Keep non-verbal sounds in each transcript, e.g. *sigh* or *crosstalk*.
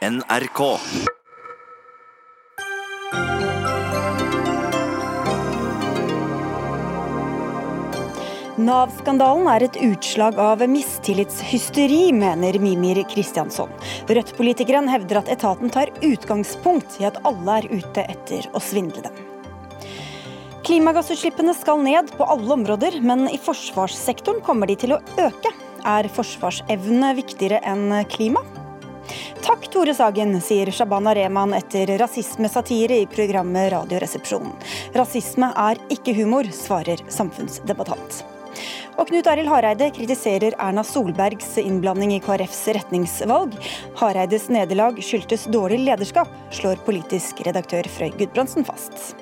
NRK. Nav-skandalen er et utslag av mistillitshysteri, mener Mimir Kristjansson. Rødt-politikeren hevder at etaten tar utgangspunkt i at alle er ute etter å svindle dem. Klimagassutslippene skal ned på alle områder, men i forsvarssektoren kommer de til å øke. Er forsvarsevne viktigere enn klima? Takk, Tore Sagen, sier Shabana Rehman etter rasismesatire i programmet Radioresepsjonen. Rasisme er ikke humor, svarer samfunnsdebattant. Og Knut Arild Hareide kritiserer Erna Solbergs innblanding i KrFs retningsvalg. Hareides nederlag skyldtes dårlig lederskap, slår politisk redaktør Frøy Gudbrandsen fast.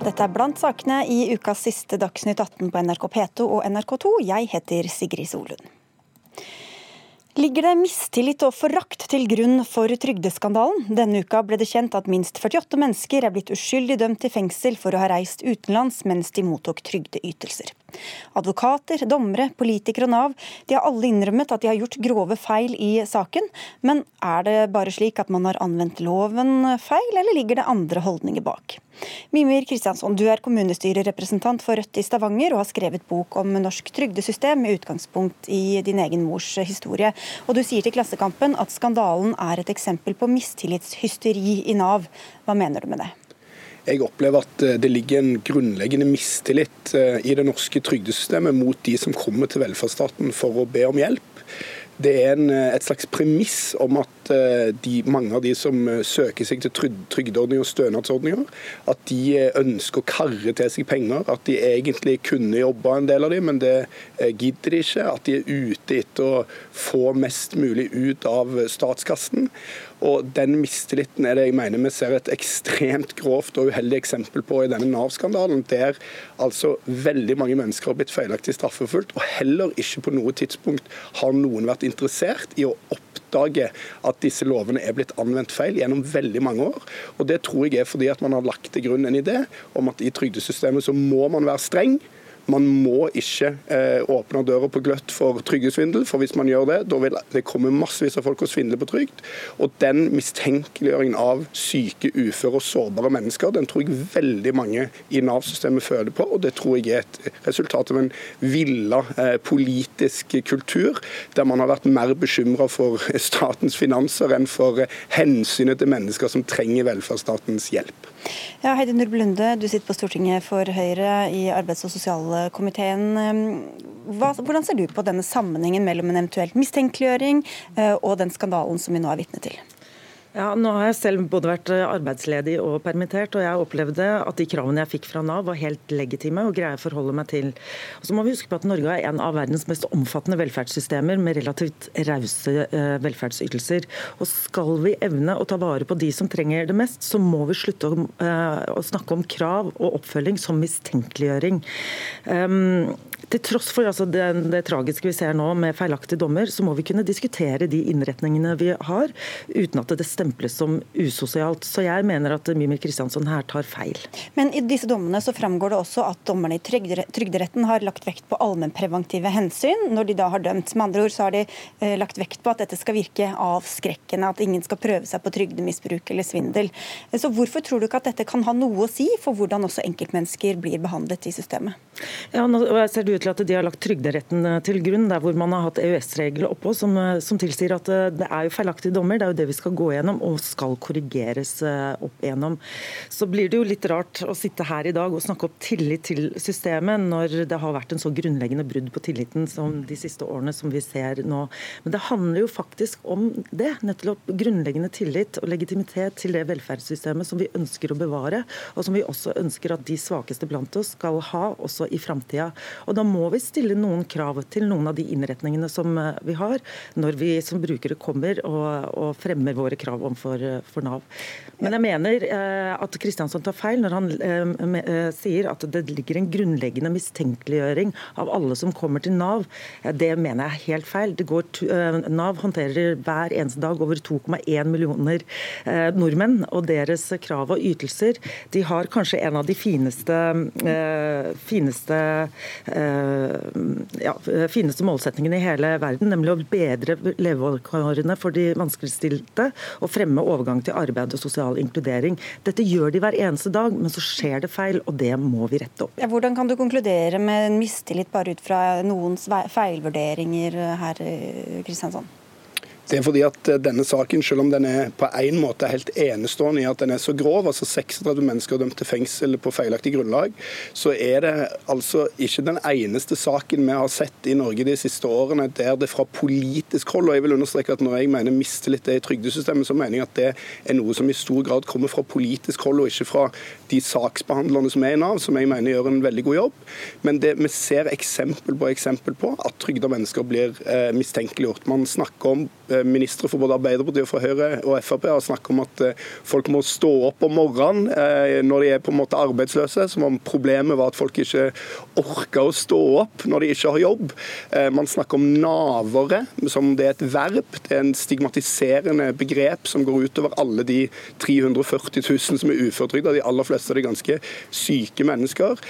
Dette er blant sakene i ukas siste Dagsnytt 18 på NRK P2 og NRK2. Jeg heter Sigrid Solund. Ligger det mistillit og forakt til grunn for trygdeskandalen? Denne uka ble det kjent at minst 48 mennesker er blitt uskyldig dømt til fengsel for å ha reist utenlands mens de mottok trygdeytelser. Advokater, dommere, politikere og Nav de har alle innrømmet at de har gjort grove feil i saken. Men er det bare slik at man har anvendt loven feil, eller ligger det andre holdninger bak? Mimir Kristiansson, du er kommunestyrerepresentant for Rødt i Stavanger og har skrevet bok om norsk trygdesystem med utgangspunkt i din egen mors historie. Og du sier til Klassekampen at skandalen er et eksempel på mistillitshysteri i Nav. Hva mener du med det? Jeg opplever at eh, det ligger en grunnleggende mistillit eh, i det norske trygdesystemet mot de som kommer til velferdsstaten for å be om hjelp. Det er en, eh, et slags premiss om at de, mange av de som søker seg til trygdeordninger og stønadsordninger, at de ønsker å karre til seg penger. At de egentlig kunne jobba en del av dem, men det gidder de ikke. At de er ute etter å få mest mulig ut av statskassen. Og Den mistilliten er det jeg mener vi ser et ekstremt grovt og uheldig eksempel på i denne Nav-skandalen, der altså veldig mange mennesker har blitt feilaktig straffefullt og heller ikke på noe tidspunkt har noen vært interessert i å oppdage at disse lovene er blitt anvendt feil gjennom veldig mange år. Og Det tror jeg er fordi at man har lagt til grunn en idé om at i trygdesystemet så må man være streng. Man må ikke eh, åpne døra på gløtt for trygdesvindel, for hvis man gjør det, da vil det komme massevis av folk og svindle på trygd. Og den mistenkeliggjøringen av syke, uføre og sårbare mennesker, den tror jeg veldig mange i Nav-systemet føler på, og det tror jeg er et resultat av en villa eh, politisk kultur, der man har vært mer bekymra for statens finanser enn for hensynet til mennesker som trenger velferdsstatens hjelp. Ja, Heidi Nurb Lunde, du sitter på Stortinget for Høyre i arbeids- og sosialkomiteen. Hva, hvordan ser du på denne sammenhengen mellom en eventuelt mistenkeliggjøring eh, og den skandalen som vi nå er vitne til? Ja, nå har jeg selv både vært eh, arbeidsledig og permittert, og jeg opplevde at de kravene jeg fikk fra Nav var helt legitime og greie å forholde meg til. Og så må vi huske på at Norge er en av verdens mest omfattende velferdssystemer med relativt rause eh, velferdsytelser. Og skal vi evne å ta vare på de som trenger det mest, så må vi slutte å, eh, snakke om krav og oppfølging som mistenkeliggjøring. Um, til tross for altså, det, det, tragiske vi ser nå med feilaktige dommer, så må vi kunne diskutere de innretningene vi har, uten at det stemples som usosialt. Så jeg mener at Mimir Kristiansson her tar feil. Men i disse dommene så framgår det også at dommerne i Trygderetten har lagt vekt på allmennpreventive hensyn når de da har dømt. Med andre ord så har de eh, lagt vekt på at dette skal virke avskrekkende, at ingen skal prøve seg på trygdemisbruk eller svindel. Så hvorfor tror du ikke at dette kan ha noe å si for hvordan også enkeltmennesker blir behandlet i systemet? Ja, nå ser det ut til at de har lagt Trygderetten eh, til grunn, der hvor man har hatt EØS-regler oppå som, eh, som, tilsier at eh, det er jo feilaktige dommer. Det er jo det vi skal gå gjennom og skal korrigeres opp gjennom. Så blir det jo litt rart å sitte her i dag og snakke opp tillit til systemet når det har vært en så grunnleggende brudd på tilliten som de siste årene som vi ser nå. Men det handler jo faktisk om det. Nettopp grunnleggende tillit og legitimitet til det velferdssystemet som vi ønsker å bevare, og som vi også ønsker at de svakeste blant oss skal ha også i framtida. Og da må vi stille noen krav til noen av de innretningene som eh, vi har, når vi som brukere kommer og, og fremmer våre krav overfor eh, for Nav. Men jeg mener eh, at Kristiansson tar feil når han eh, eh, sier at det ligger en grunnleggende mistenkeliggjøring av alle som kommer til Nav. Det mener jeg er helt feil. Går, eh, Nav håndterer hver eneste dag over 2,1 millioner nordmenn, og deres krav og ytelser de har kanskje en av de fineste, fineste fineste, ja, fineste målsetningen i hele verden, nemlig å bedre levevilkårene for de vanskeligstilte og fremme overgang til arbeid og sosial inkludering. Dette gjør de hver eneste dag, men så skjer det feil, og det må vi rette opp. Ja, hvordan kan du konkludere med mistillit bare ut fra noens feilvurderinger her, Kristiansand? Det er fordi at eh, denne saken, selv om den er på en måte helt enestående i at den er så grov, altså 36 mennesker dømt til fengsel på feilaktig grunnlag, så er det altså ikke den eneste saken vi har sett i Norge de siste årene der det fra politisk hold, og jeg vil understreke at når jeg mener mistillit i trygdesystemet, så mener jeg at det er noe som i stor grad kommer fra politisk hold, og ikke fra de saksbehandlerne som er i Nav, som jeg mener gjør en veldig god jobb. Men det, vi ser eksempel på eksempel på at trygda mennesker blir eh, mistenkeliggjort. Man snakker om eh, ministre for både Arbeiderpartiet fra Høyre og Frp har snakket om at eh, folk må stå opp om morgenen eh, når de er på en måte arbeidsløse, som om problemet var at folk ikke orker å stå opp når de ikke har jobb. Eh, man snakker om navere, som det er et verb. Det er en stigmatiserende begrep som går utover alle de 340 000 som er uføretrygda. De aller fleste er ganske syke mennesker.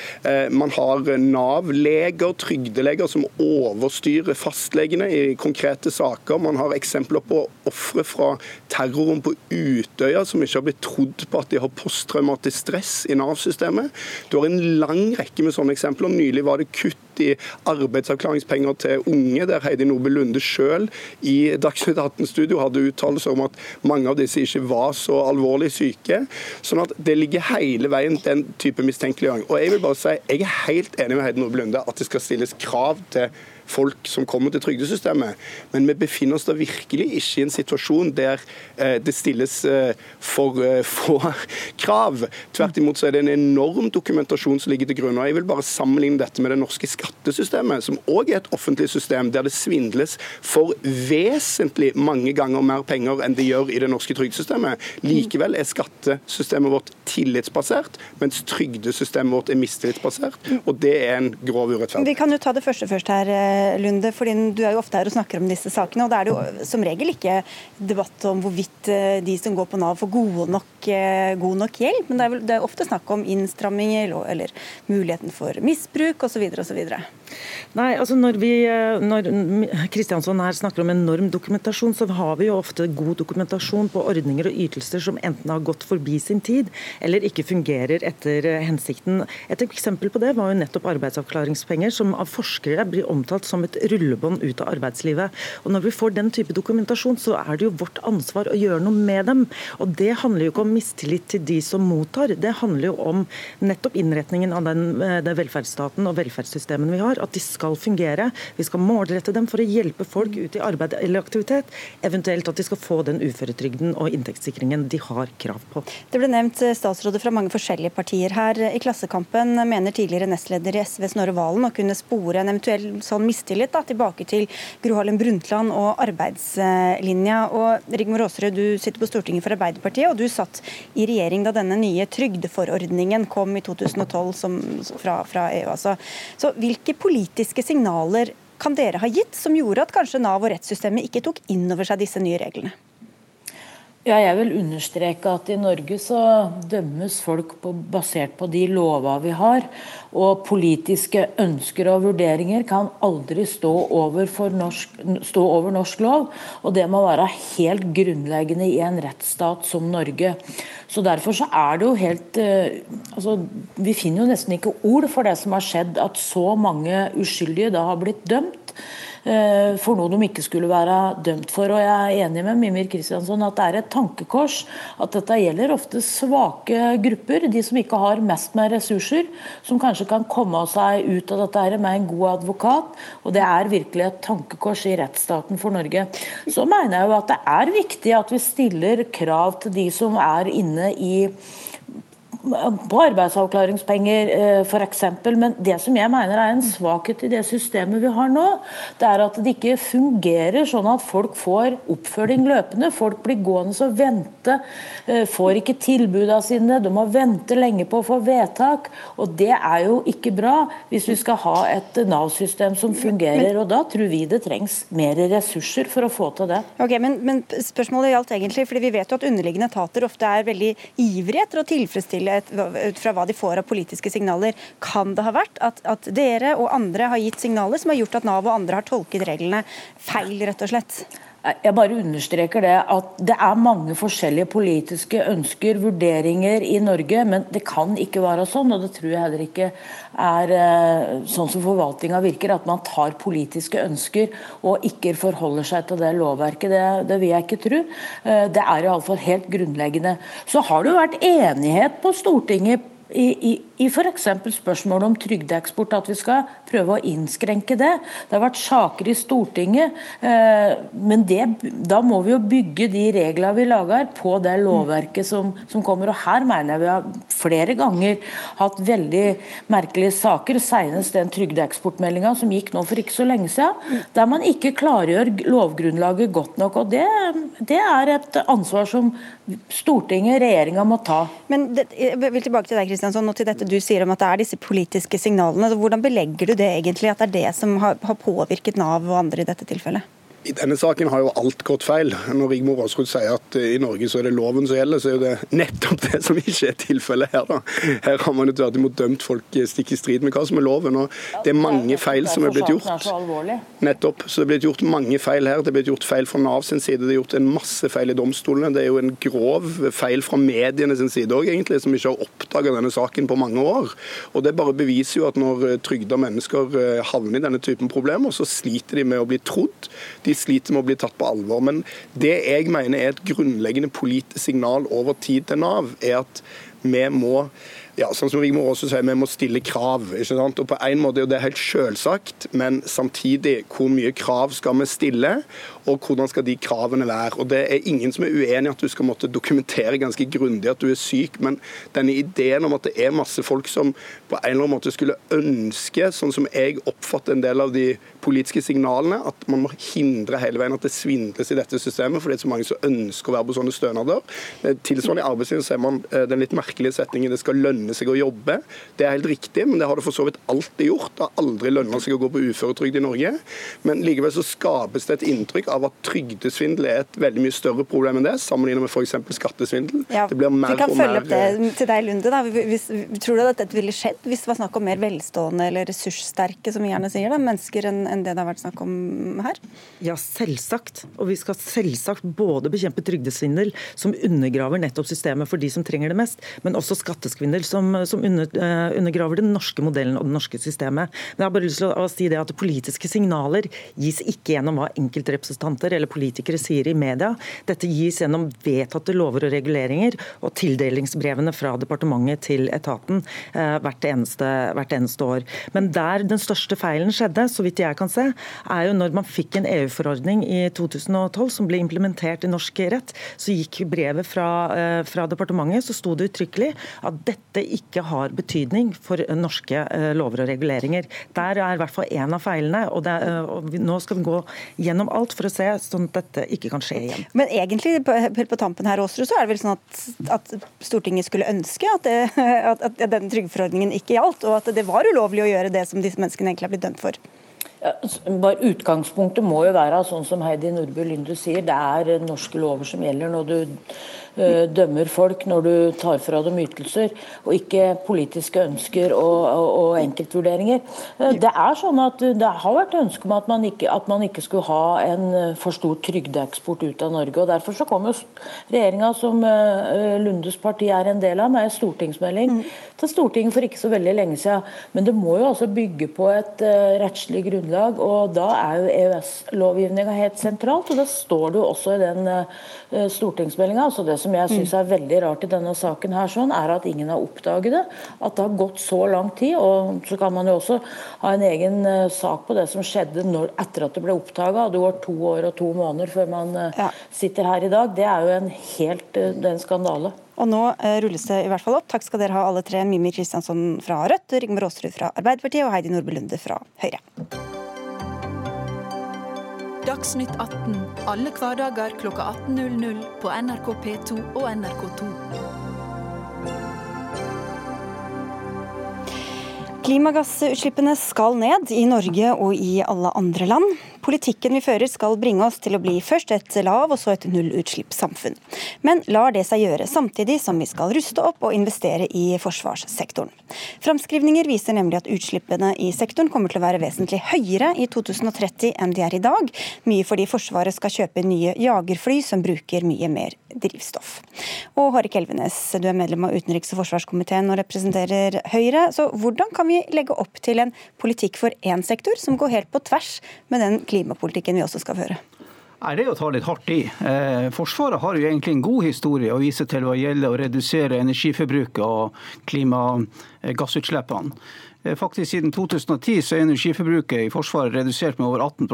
Man har Nav-leger, trygdeleger, som overstyrer fastlegene i konkrete saker. Man har eksempler eksempler på ofre fra terroren på Utøya som ikke har blitt trodd på at de har posttraumatisk stress i Nav-systemet. Du har en lang rekke med sånne eksempler. Nylig var det kutt i arbeidsavklaringspenger til unge, der Heidi Nobel Lunde sjøl i Dagsnytt 18-studio hadde uttalelser om at mange av disse ikke var så alvorlig syke. Sånn at det ligger hele veien den type mistenkeliggjøring. Og jeg vil bare si, jeg er helt enig med Heidi Nobel Lunde at det skal stilles krav til folk som kommer til trygdesystemet. Men vi befinner oss da virkelig ikke i en situasjon der eh, det stilles eh, for eh, få *laughs* krav. Tvert imot så er det en enorm dokumentasjon som ligger til grunn. og Jeg vil bare sammenligne dette med det norske skattesystemet, som òg er et offentlig system der det svindles for vesentlig mange ganger mer penger enn det gjør i det norske trygdesystemet. Likevel er skattesystemet vårt tillitsbasert, mens trygdesystemet vårt er mistillitsbasert. Og det er en grov urettferdighet. Vi kan jo ta det første først her, Lunde. fordi Du er jo ofte her og snakker om disse sakene. og Da er det jo som regel ikke debatt om hvorvidt eh, de som går på Nav får gode nok, eh, god nok hjelp, men det er, vel, det er ofte snakk om innstramminger eller muligheten for misbruk osv. osv. Nei, altså når vi, eh, når Kristiansson her snakker om enorm dokumentasjon, så har vi jo ofte god dokumentasjon på ordninger og ytelser som enten har gått forbi sin tid, eller ikke fungerer etter hensikten. Et eksempel på det var jo nettopp arbeidsavklaringspenger, som av forskere blir omtalt som et rullebånd ut av arbeidslivet. Og Når vi får den type dokumentasjon, så er det jo vårt ansvar å gjøre noe med dem. Og Det handler jo ikke om mistillit til de som mottar, det handler jo om nettopp innretningen av den, eh, den velferdsstaten og velferdssystemen vi har at de skal fungere. Vi skal målrette dem for å hjelpe folk ut i arbeid eller aktivitet. Eventuelt at de skal få den uføretrygden og inntektssikringen de har krav på. Det ble nevnt eh, statsråder fra mange forskjellige partier her. I Klassekampen mener tidligere nestleder i SV Snorre Valen å kunne spore en eventuell sånn mistillit da, tilbake til Gro Harlem Brundtland og arbeidslinja. Og Rigmor Aasrud, du sitter på Stortinget for Arbeiderpartiet, og du satt i regjering da denne nye trygdeforordningen kom i 2012 som, fra, fra EU. Altså. Så hvilke politiske signaler kan dere ha gitt som gjorde at kanskje Nav og rettssystemet ikke tok inn over seg disse nye reglene? Ja, jeg vil understreke at i Norge så dømmes folk på, basert på de lova vi har. Og politiske ønsker og vurderinger kan aldri stå over, norsk, stå over norsk lov. Og det må være helt grunnleggende i en rettsstat som Norge. Så Derfor så er det jo helt uh, altså, Vi finner jo nesten ikke ord for det som har skjedd, at så mange uskyldige da har blitt dømt. Eh, for noe de ikke skulle være dømt for. Og Jeg er enig med Mimir Kristiansson at det er et tankekors at dette gjelder ofte svake grupper, de som ikke har mest med ressurser, som kanskje kan komme seg ut av dette med en god advokat. og Det er virkelig et tankekors i rettsstaten for Norge. Så mener jeg jo at det er viktig at vi stiller krav til de som er inne i på arbeidsavklaringspenger eh, f.eks. Men det som jeg mener er en svakhet i det systemet vi har nå, det er at det ikke fungerer sånn at folk får oppfølging løpende. Folk blir gående og vente, eh, får ikke tilbudene sine, de må vente lenge på å få vedtak. Og det er jo ikke bra hvis vi skal ha et Nav-system som fungerer. og Da tror vi det trengs mer ressurser for å få til det. Ok, men, men spørsmålet gjaldt egentlig, fordi Vi vet jo at underliggende etater ofte er veldig ivrige etter å tilfredsstille et, ut fra hva de får av politiske signaler. Kan det ha vært at, at dere og andre har gitt signaler som har gjort at Nav og andre har tolket reglene feil, rett og slett? Jeg bare understreker det at det er mange forskjellige politiske ønsker, vurderinger i Norge, men det kan ikke være sånn, og det tror jeg heller ikke er eh, sånn som forvaltninga virker, at man tar politiske ønsker og ikke forholder seg til det lovverket. Det, det vil jeg ikke tro. Eh, det er iallfall helt grunnleggende. Så har det jo vært enighet på Stortinget i, i, i f.eks. spørsmålet om trygdeeksport, at vi skal prøve å innskrenke det. Det har vært saker i Stortinget, eh, men det, da må vi jo bygge de reglene vi lager på det lovverket som, som, kommer. og Her mener jeg vi har flere ganger hatt veldig merkelige saker, senest den trygdeeksportmeldinga som gikk nå for ikke så lenge siden, der man ikke klargjør lovgrunnlaget godt nok. og Det, det er et ansvar som Stortinget, regjeringa, må ta. Men det, Jeg vil tilbake til deg, Kristiansson, og til dette du sier om at det er disse politiske signalene. Hvordan belegger du det egentlig, at det er det som har påvirket Nav og andre i dette tilfellet? I denne saken har jo alt gått feil. Når Rigmor Aasrud sier at eh, i Norge så er det loven som gjelder, så er det nettopp det som ikke er tilfellet her. da. Her har man jo tvert imot dømt folk stikk i strid med hva som er loven. og Det er mange feil som er blitt gjort. Nettopp. Så det er blitt gjort mange feil her. Det er blitt gjort feil fra Nav sin side. Det er gjort en masse feil i domstolene. Det er jo en grov feil fra mediene sin side òg, egentlig, som ikke har oppdaga denne saken på mange år. Og Det bare beviser jo at når eh, trygda mennesker eh, havner i denne typen problemer, så sliter de med å bli trodd. De de sliter med å bli tatt på alvor. Men det jeg mener er et grunnleggende politisk signal over tid til Nav, er at vi må ja, sånn som Rigmor også sier, vi må stille krav. ikke sant? Og på en måte er det helt selvsagt, men samtidig, hvor mye krav skal vi stille? Og hvordan skal de kravene være. Og Det er ingen som er uenig i at du skal måtte dokumentere ganske grundig at du er syk, men denne ideen om at det er masse folk som på en eller annen måte skulle ønske, sånn som jeg oppfatter en del av de politiske signalene, at man må hindre hele veien at det svindles i dette systemet, fordi det er så mange som ønsker å være på sånne stønader. Eh, tilsvarende i arbeidslivet ser man eh, den litt merkelige setningen det skal lønne seg å jobbe. Det er helt riktig, men det har det for så vidt alltid gjort. Det har aldri lønna seg å gå på uføretrygd i Norge. Men likevel så skapes det et inntrykk av at trygdesvindel er et veldig mye større problem enn det, sammenlignet med f.eks. skattesvindel. Ja, det blir mer vi kan følge opp det til deg, Lunde. Da. Hvis, tror du at dette ville skjedd hvis det var snakk om mer velstående eller ressurssterke, som vi gjerne sier, da, mennesker enn, en det det har vært snakk om her? Ja, selvsagt. Og vi skal selvsagt både bekjempe trygdesvindel, som undergraver nettopp systemet for de som trenger det mest, men også skattesvindel, som, som under, uh, undergraver den norske modellen og det norske systemet. Men jeg har bare lyst til å si det at Politiske signaler gis ikke gjennom hva enkeltrepresentanter representanter eller politikere sier i media. Dette gis gjennom vedtatte lover og reguleringer og tildelingsbrevene fra departementet til etaten eh, hvert eneste, hvert eneste år. Men der den største feilen skjedde, så vidt jeg kan se, er jo når man fikk en EU-forordning i 2012 som ble implementert i norsk rett, så gikk brevet fra, eh, fra departementet, så sto det uttrykkelig at dette ikke har betydning for norske eh, lover og reguleringer. Der er i hvert fall en av feilene. og, det, og Nå skal vi gå gjennom alt for å se, sånn at dette ikke kan skje igjen. Men egentlig på, på tampen her, også, så er det vel sånn at, at Stortinget skulle ønske at, det, *laughs* at, at denne trygdeforordningen ikke gjaldt, og at det var ulovlig å gjøre det som disse menneskene egentlig har blitt dømt for? Ja, bare Utgangspunktet må jo være sånn som Heidi Nordby Lunde sier, det er norske lover som gjelder når du Eh, dømmer folk når du tar fra dem ytelser, og ikke politiske ønsker og, og, og enkeltvurderinger. Eh, det er sånn at det har vært ønske om at man ikke, at man ikke skulle ha en eh, for stor trygdeeksport ut av Norge. og Derfor så kom jo regjeringa, som Lundes parti er en del av, med en stortingsmelding mm. til Stortinget for ikke så veldig lenge siden. Men det må jo altså bygge på et rettslig grunnlag, og da er jo EØS-lovgivninga helt sentralt. og Det står det jo også i den stortingsmeldinga. Altså det som jeg syns er veldig rart i denne saken, her, sånn, er at ingen har oppdaget det. At det har gått så lang tid. og Så kan man jo også ha en egen uh, sak på det som skjedde når, etter at det ble oppdaga. Det går to år og to måneder før man uh, ja. sitter her i dag. Det er jo en helt den en skandale. Og nå rulles det i hvert fall opp. Takk skal dere ha alle tre. Mimmi Kristiansson fra Rødt, Rigmor Aasrud fra Arbeiderpartiet og Heidi Nordby Lunde fra Høyre. Dagsnytt 18 alle hverdager kl 18.00 på NRK P2 og NRK2. Klimagassutslippene skal ned i Norge og i alle andre land. Politikken vi fører skal bringe oss til å bli først et lav- og så et nullutslippssamfunn. Men lar det seg gjøre samtidig som vi skal ruste opp og investere i forsvarssektoren. Framskrivninger viser nemlig at utslippene i sektoren kommer til å være vesentlig høyere i 2030 enn de er i dag, mye fordi Forsvaret skal kjøpe nye jagerfly som bruker mye mer drivstoff. Og Hårek Elvenes, du er medlem av utenriks- og forsvarskomiteen og representerer Høyre. Så hvordan kan vi legge opp til en politikk for én sektor som går helt på tvers med den klimapolitikken vi også skal føre? Nei, Det er å ta litt hardt i. Eh, forsvaret har jo egentlig en god historie å vise til hva gjelder å redusere energiforbruket og klimagassutslippene. Eh, faktisk Siden 2010 så er energiforbruket i Forsvaret redusert med over 18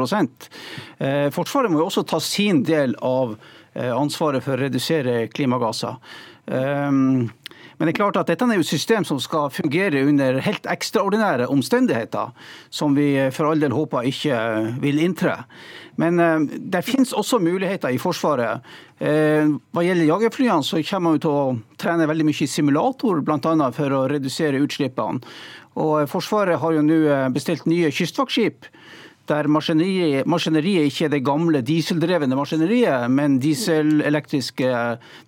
eh, Forsvaret må jo også ta sin del av ansvaret for å redusere klimagasser. Men det er klart at dette er jo et system som skal fungere under helt ekstraordinære omstendigheter, som vi for all del håper ikke vil inntre. Men eh, det finnes også muligheter i Forsvaret. Eh, hva gjelder jagerflyene, så kommer man til å trene veldig mye i simulator, bl.a. for å redusere utslippene. Og Forsvaret har jo nå bestilt nye kystvaktskip der maskineriet, maskineriet ikke er det gamle dieseldrevne maskineriet, men dieselelektriske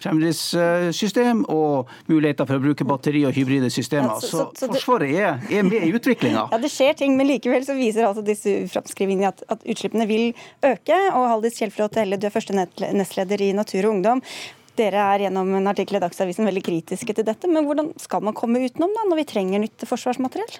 fremdriftssystem og muligheter for å bruke batteri og hybride systemer. Ja, så, så, så, så, Forsvaret er, er, med i utviklinga. *laughs* Ja, det skjer ting, men likevel så viser altså disse framskrivingene at, at utslippene vil øke. Og Haldis Kjellflot Helle, du er første nestleder i Natur og Ungdom. Dere er gjennom en artikkel i Dagsavisen veldig kritiske til dette, men hvordan skal man komme utenom da, når vi trenger nytt forsvarsmateriell?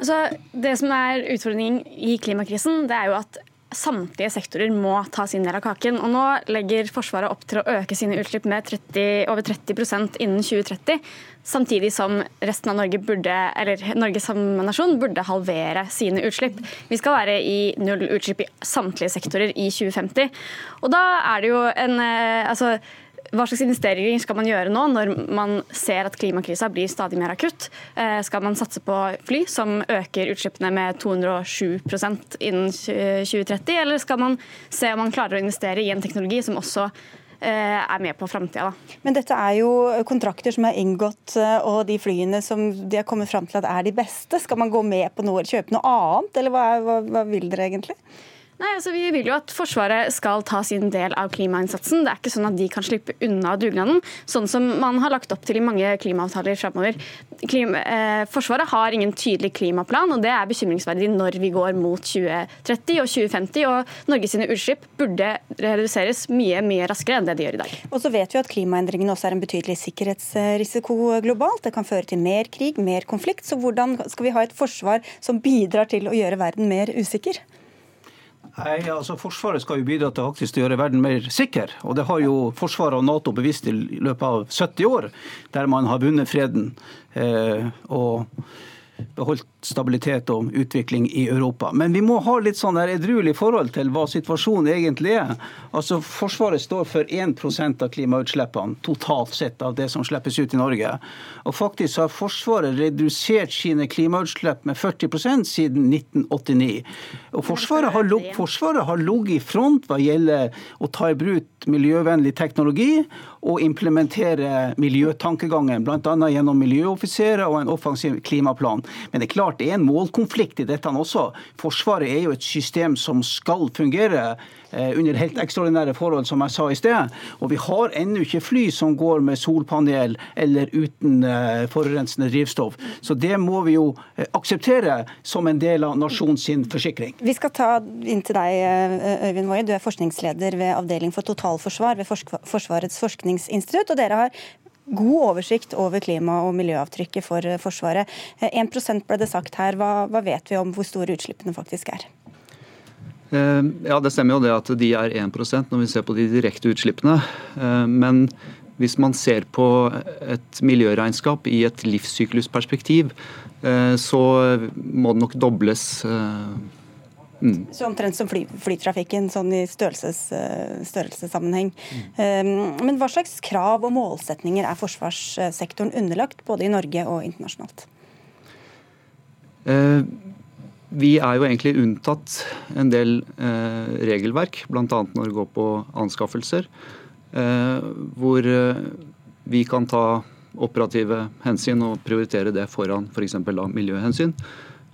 Altså, det som er utfordringen i klimakrisen, det er jo at samtlige sektorer må ta sin del av kaken. Og nå legger Forsvaret opp til å øke sine utslipp med 30, over 30% innen 2030. Samtidig som resten av Norge burde, eller Norge som nasjon burde halvere sine utslipp. Vi skal være i null utslipp i samtlige sektorer i 2050. Og da er det jo en eh, altså hva slags investeringer skal man gjøre nå når man ser at klimakrisa blir stadig mer akutt? Eh, skal man satse på fly som øker utslippene med 207% innen 2030, eller skal man se om man klarer å investere i en teknologi som også eh, er med på framtida. Men dette er jo kontrakter som er inngått, eh, og de flyene som de har kommet fram til at er de beste. Skal man gå med på noe, kjøpe noe annet, eller hva, hva, hva vil dere egentlig? Nei, altså Vi vil jo at Forsvaret skal ta sin del av klimainnsatsen. Det er ikke sånn at de kan slippe unna dugnaden, sånn som man har lagt opp til i mange klimaavtaler framover. Klima, eh, forsvaret har ingen tydelig klimaplan, og det er bekymringsverdig når vi går mot 2030 og 2050. og Norges utslipp burde reduseres mye mye raskere enn det de gjør i dag. Og så vet vi at Klimaendringene også er en betydelig sikkerhetsrisiko globalt. Det kan føre til mer krig, mer konflikt. Så hvordan skal vi ha et forsvar som bidrar til å gjøre verden mer usikker? Nei, altså Forsvaret skal jo bidra til faktisk å gjøre verden mer sikker. Og det har jo Forsvaret og Nato bevisst i løpet av 70 år, der man har vunnet freden. Eh, og beholdt stabilitet og utvikling i Europa. Men vi må ha litt sånn edruelig forhold til hva situasjonen egentlig er. Altså Forsvaret står for 1% av klimautslippene totalt sett av det som slippes ut i Norge. Og faktisk har Forsvaret redusert sine klimautslipp med 40% siden 1989. Og Forsvaret har, Forsvaret har ligget i front hva gjelder å ta i bruk miljøvennlig teknologi og implementere miljøtankegangen, bl.a. gjennom miljøoffiserer og en offensiv klimaplan. Men det er klart det er en målkonflikt i dette også. Forsvaret er jo et system som skal fungere eh, under helt ekstraordinære forhold, som jeg sa i sted. Og vi har ennå ikke fly som går med solpanel eller uten eh, forurensende drivstoff. Så det må vi jo eh, akseptere som en del av nasjonens forsikring. Vi skal ta inn til deg, Øyvind Woie. Du er forskningsleder ved Avdeling for totalforsvar ved Forsvarets forskningsinstitutt. og dere har god oversikt over klima- og miljøavtrykket for eh, Forsvaret. 1 eh, ble det sagt her. Hva, hva vet vi om hvor store utslippene faktisk er? Eh, ja, Det stemmer jo det at de er 1% når vi ser på de direkte utslippene. Men hvis man ser på et miljøregnskap i et livssyklusperspektiv, så må det nok dobles Mm. Så omtrent som fly, flytrafikken, sånn i eh, størrelsessammenheng. Mm. Um, men hva slags krav og målsetninger er forsvarssektoren underlagt, både i Norge og internasjonalt? Uh, vi er jo egentlig unntatt en del uh, regelverk, bl.a. når det går på anskaffelser, uh, hvor vi kan ta operative hensyn og prioritere det foran f.eks. For miljøhensyn.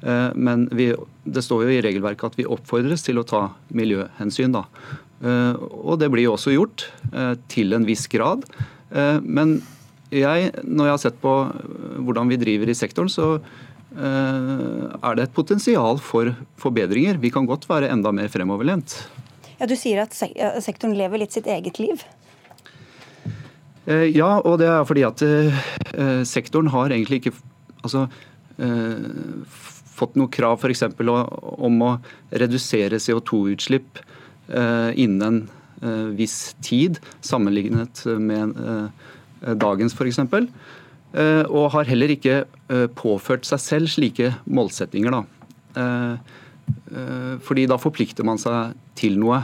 Eh, men vi, det står jo i regelverket at vi oppfordres til å ta miljøhensyn. da. Og det blir jo også gjort, til en viss grad. Men jeg, når jeg har sett på hvordan vi driver i sektoren, så er det et potensial for forbedringer. Vi kan godt være enda mer fremoverlent. Ja, Du sier at sektoren lever litt sitt eget liv? Eh, ja, og det er fordi at eh, sektoren har egentlig ikke altså, eh, fått noe krav f.eks. om å redusere CO2-utslipp innen en viss tid, sammenlignet med dagens f.eks. Og har heller ikke påført seg selv slike målsettinger. Da. Fordi da forplikter man seg til noe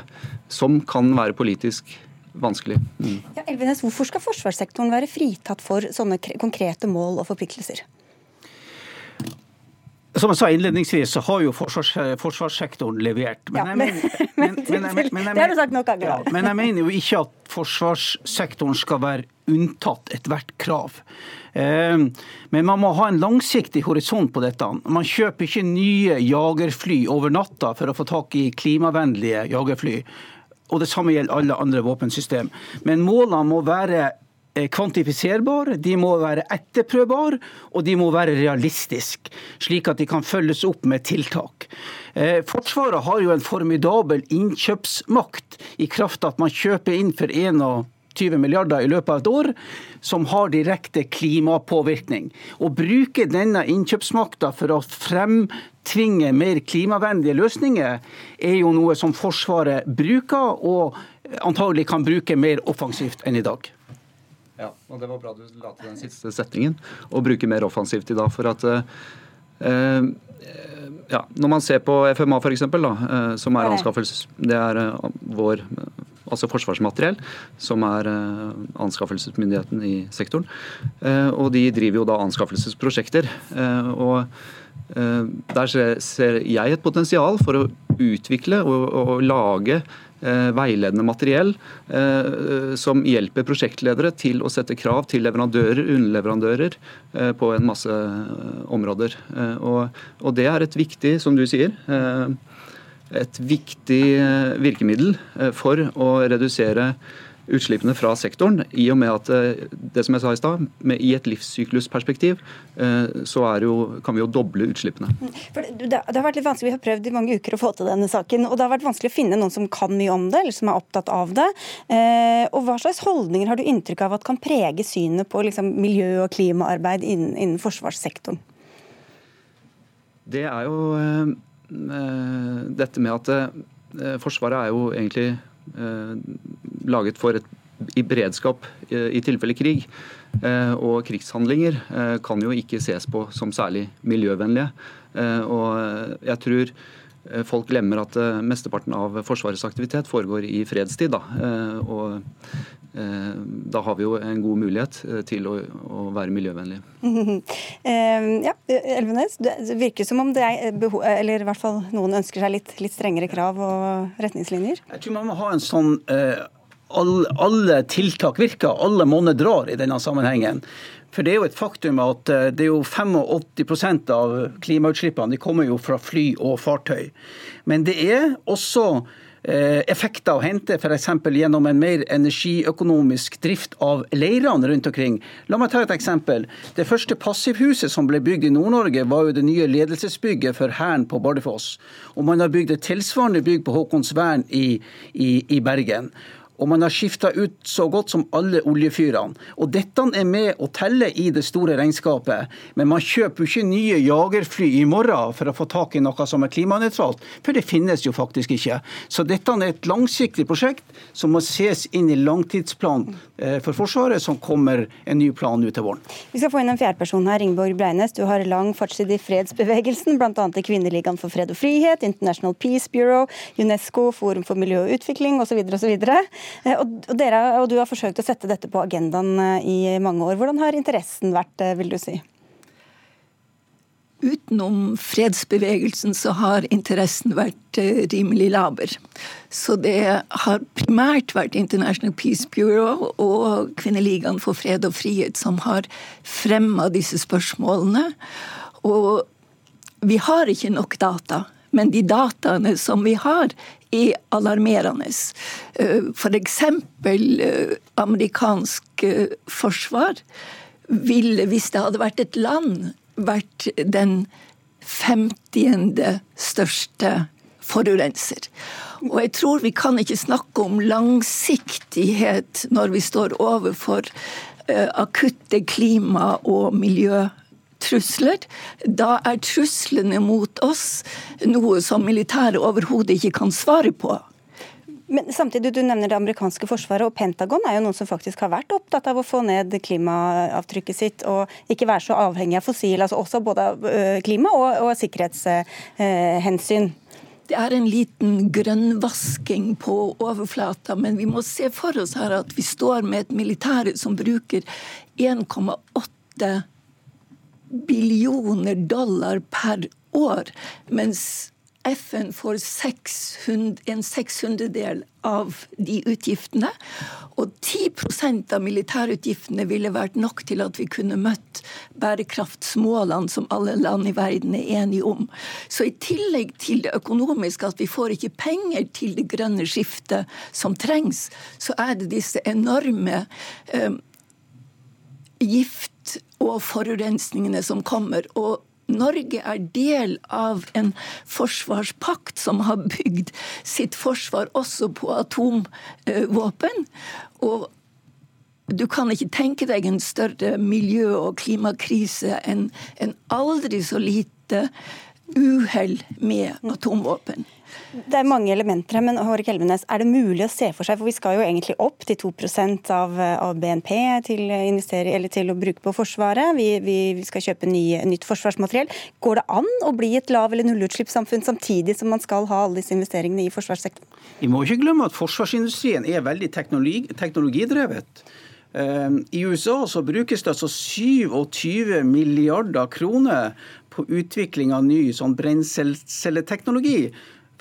som kan være politisk vanskelig. Mm. Ja, Elvenes, hvorfor skal forsvarssektoren være fritatt for sånne konkrete mål og forpliktelser? Som jeg sa innledningsvis, så har jo forsvars, forsvarssektoren levert. Men, ja, jeg mener jo ikke at forsvarssektoren skal være unntatt ethvert krav. Eh, men man må ha en langsiktig horisont på dette. Man kjøper ikke nye jagerfly over natta for å få tak i klimavennlige jagerfly og det samme gjelder alle andre våpensystem. Men målene må være eh, kvantifiserbare, de må være etterprøvbare og de må være realistiske, slik at de kan følges opp med tiltak. Eh, Forsvaret har jo en formidabel innkjøpsmakt i kraft av at man kjøper inn for 21 milliarder i løpet av et år, som har direkte klimapåvirkning. Å bruke denne innkjøpsmakta for å fremtvinge mer klimavennlige løsninger, er jo noe som Forsvaret bruker, og antagelig kan bruke mer offensivt enn i dag. Ja, og Det var bra du la til den siste setningen, Og bruke mer offensivt i dag. for at eh, ja, Når man ser på FMA f.eks., eh, som er anskaffelses... Det er eh, vår altså Forsvarsmateriell, som er eh, anskaffelsesmyndigheten i sektoren. Eh, og de driver jo da anskaffelsesprosjekter. Eh, og der ser jeg et potensial for å utvikle og, og lage veiledende materiell som hjelper prosjektledere til å sette krav til leverandører, underleverandører, på en masse områder. Og, det er et viktig, som du sier, et viktig eh, virkemiddel eh, for å redusere utslippene fra sektoren, i og med at eh, det som jeg sa i stad, i et livssyklusperspektiv så jo, kan vi jo doble utslippene. Mm. For det, det, har vært litt vanskelig, Vi har prøvd i mange uker å få til denne saken, og det har vært vanskelig å finne noen som kan mye om det, eller som er opptatt av det. og Hva slags holdninger har du inntrykk av at kan prege synet på liksom, miljø- og klimaarbeid innen, innen forsvarssektoren? Det er jo øh, dette med at øh, Forsvaret er jo egentlig eh, laget for et, i beredskap i tilfelle krig. Og krigshandlinger kan jo ikke ses på som særlig miljøvennlige. Og jeg tror folk glemmer at mesteparten av Forsvarets aktivitet foregår i fredstid. Da. Og Eh, da har vi jo en god mulighet eh, til å, å være miljøvennlige. *laughs* ja, Elvenes, det virker som om det er behov, eller i hvert fall noen ønsker seg litt, litt strengere krav og retningslinjer? Jeg tror man må ha en sånn uh, alle, alle tiltak virker, alle monner drar i denne sammenhengen. For det er jo et faktum at det er jo 85% av klimautslippene de kommer jo fra fly og fartøy. Men det er også Eh, effekter å hente f.eks. gjennom en mer energiøkonomisk drift av leirene rundt omkring. La meg ta et eksempel. Det første passivhuset som ble bygd i Nord-Norge, var jo det nye ledelsesbygget for Hæren på Bardufoss. Og man har bygd et tilsvarende bygg på Håkonsvern i, i, i Bergen og man har skifta ut så godt som alle oljefyrene. Og Dette er med å telle i det store regnskapet, men man kjøper jo ikke nye jagerfly i morgen for å få tak i noe som er klimanøytralt, for det finnes jo faktisk ikke. Så dette er et langsiktig prosjekt som må ses inn i langtidsplanen eh, for Forsvaret, som kommer en ny plan ut til våren. Vi skal få inn en fjerdeperson her, Ingeborg Breines. Du har lang fartstid i fredsbevegelsen, bl.a. i Kvinneligaen for fred og frihet, International Peace Bureau, UNESCO, Forum for miljø og utvikling osv. osv. Eh, og, dere, og du har forsøkt å sette dette på agendaen eh, i mange år. Hvordan har interessen vært, eh, vil du si? utenom fredsbevegelsen så har interessen vært rimelig laber. Så det har primært vært International Peace Bureau og Kvinneligaen for fred og frihet som har fremma disse spørsmålene. Og vi har ikke nok data, men de dataene som vi har, er alarmerende. F.eks. For eh, amerikansk eh, forsvar ville, hvis det hadde vært et land, vært den 50. største forurenser. Og jeg tror vi kan ikke snakke om langsiktighet når vi står overfor akutte klima- og miljøtrusler. Da er truslene mot oss noe som militæret overhodet ikke kan svare på. Men samtidig, Du nevner det amerikanske forsvaret, og Pentagon er jo noen som faktisk har vært opptatt av å få ned klimaavtrykket sitt og ikke være så avhengig av fossil, altså også både av klima og, og sikkerhetshensyn. Det er en liten grønnvasking på overflata, men vi må se for oss her at vi står med et militære som bruker 1,8 billioner dollar per år, mens FN får 600, en sekshundredel av de utgiftene. Og 10% av militærutgiftene ville vært nok til at vi kunne møtt bærekraftsmålene som alle land i verden er enige om. Så i tillegg til det økonomiske, at vi får ikke penger til det grønne skiftet som trengs, så er det disse enorme eh, gift- og forurensningene som kommer. og Norge er del av en forsvarspakt som har bygd sitt forsvar også på atomvåpen. Og du kan ikke tenke deg en større miljø- og klimakrise enn en aldri så lite uhell med atomvåpen. Det er mange elementer her, men Hårek Elvenes, er det mulig å se for seg, for vi skal jo egentlig opp til 2 av, av BNP til, til, å bruke på Forsvaret. Vi, vi skal kjøpe ny, nytt forsvarsmateriell. Går det an å bli et lav- eller nullutslippssamfunn samtidig som man skal ha alle disse investeringene i forsvarssektoren? Vi må ikke glemme at forsvarsindustrien er veldig teknologi, teknologidrevet. Ehm, I USA så brukes det altså 27 milliarder kroner på utvikling av ny sånn brenselcelleteknologi